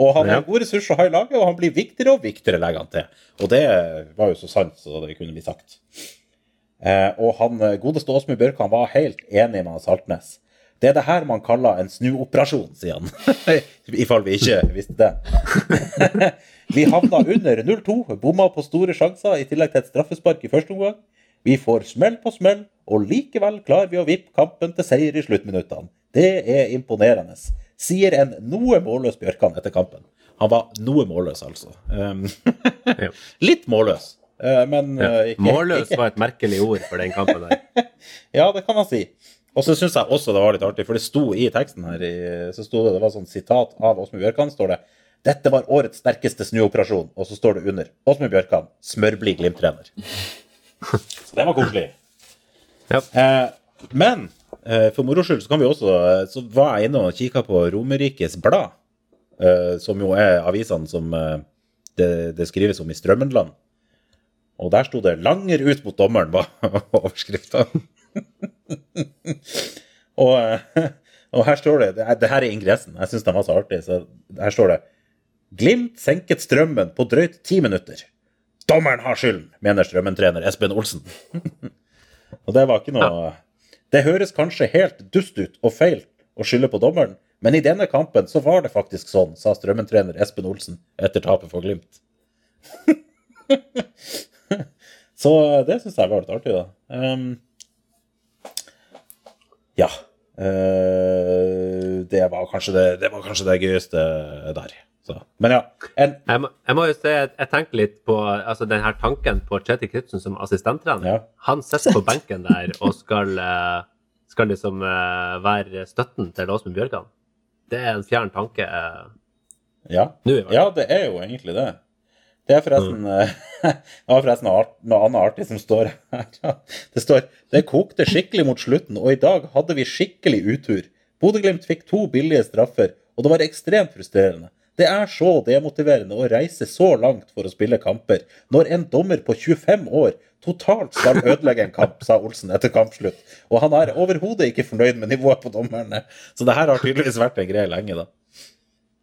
og han er en god ressurs å ha i laget, og han blir viktigere og viktigere, legger han til. Og det var jo så sant så det kunne bli sagt. Eh, og han godeste Åsmund Bjørkan var helt enig med Saltnes. Det er det her man kaller en snuoperasjon, sier han. I fall vi ikke visste det. vi havna under 0-2, bomma på store sjanser i tillegg til et straffespark i første omgang. Vi får smell på smell, og likevel klarer vi å vippe kampen til seier i sluttminuttene. Det er imponerende, sier en noe målløs Bjørkan etter kampen. Han var noe målløs, altså. Um, litt målløs, uh, men uh, ikke Målløs var et merkelig ord for den kampen der. Ja, det kan man si. Og så syns jeg også det var litt artig, for det sto i teksten her så sto det, det var sånn sitat av Åsmund Bjørkan. står det dette var årets sterkeste snuoperasjon. Og så står det under Åsmund Bjørkan, smørblid Glimt-trener. Så det var koselig. Eh, men eh, for moro skyld så kan vi også Så var jeg inne og kikka på Romerikes Blad, eh, som jo er avisene som eh, det, det skrives om i Strømmenland. Og der sto det 'Langer ut mot dommeren', var overskrifta. og, eh, og her står det Det, det her er ingressen. Jeg syns den var så artig. Så her står det Glimt senket strømmen på drøyt ti minutter. Dommeren har skylden, mener Strømmen-trener Espen Olsen. og det var ikke noe Det høres kanskje helt dust ut og feil å skylde på dommeren, men i denne kampen så var det faktisk sånn, sa Strømmen-trener Espen Olsen etter tapet for Glimt. så det syns jeg var litt artig, da. Um, ja. Uh, det, var det, det var kanskje det gøyeste der. Så. Men ja. En, Jeg må, jeg må jo si jeg tenker litt på altså den her tanken på Kjetil Knutsen som assistenttrener. Ja. Han sitter på benken der og skal, eh, skal liksom eh, være støtten til Åsmund Bjørkan. Det er en fjern tanke. eh. ja. Nå ja, det er jo egentlig det. Det er forresten mm. Var forresten noe, art, noe annet artig som står her. Det står Det kokte skikkelig mot slutten, og i dag hadde vi skikkelig utur. Bodø-Glimt fikk to billige straffer, og det var ekstremt frustrerende. Det er så demotiverende å reise så langt for å spille kamper, når en dommer på 25 år totalt skal ødelegge en kamp, sa Olsen etter kampslutt. Og han er overhodet ikke fornøyd med nivået på dommerne. Så det her har tydeligvis vært en greie lenge, da.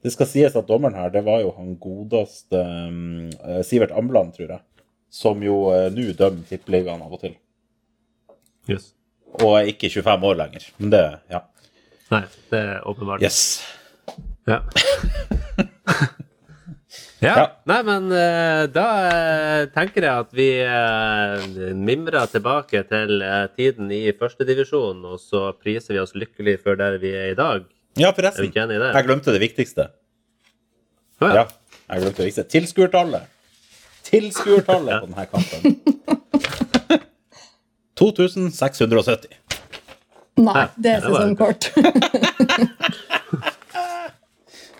Det skal sies at dommeren her, det var jo han godeste um, Sivert Amland, tror jeg. Som jo uh, nå dømmer Tippeligaen av og til. Yes. Og er ikke 25 år lenger. Men det, ja. Nei, det er åpenbart. Yes. Ja. Ja. Ja. Nei, men eh, da eh, tenker jeg at vi uh, mimrer tilbake til eh, tiden i førstedivisjon, og så priser vi oss lykkelig for der vi er i dag. Ja, Er forresten. Jeg glemte det viktigste. Å, Ja, jeg glemte det viktigste. Tilskuertallet. Tilskuertallet på denne kampen. 2670. Nei, det er sesongkort.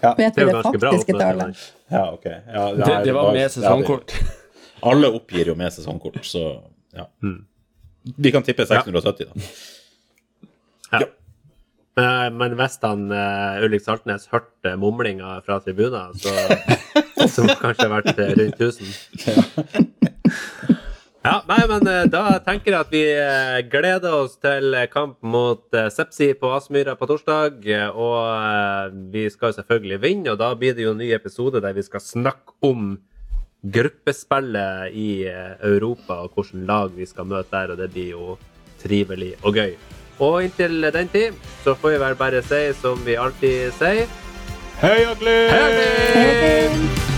Ja, Vet Det vi er det jo ganske bra faktiske tallet? Ja, ok. Ja, Det, det, det var med ja, sesongkort. det- alle oppgir jo med sesongkort, så ja. Mm. Vi kan tippe 670, da. Ja. Men, men hvis han uh, Ulrik Saltnes hørte mumlinga fra tribunen, så som kanskje har vært eh, rundt 1000 Ja, nei, men eh, da tenker jeg at vi eh, gleder oss til kamp mot eh, Sepsi på Aspmyra på torsdag. Og vi skal jo selvfølgelig vinne, og da blir det jo en ny episode der vi skal snakke om gruppespillet i Europa og hvilket lag vi skal møte der, og det blir jo trivelig og gøy. Og inntil den tid så får vi vel bare si som vi alltid sier Heia Glimt!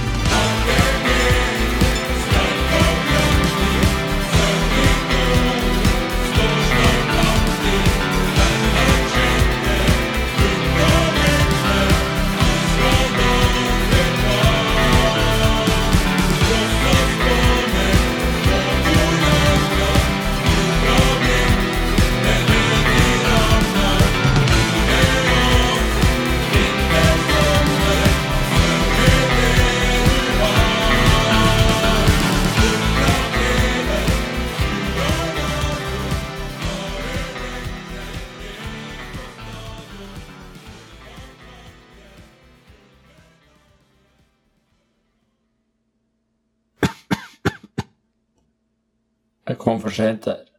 Heia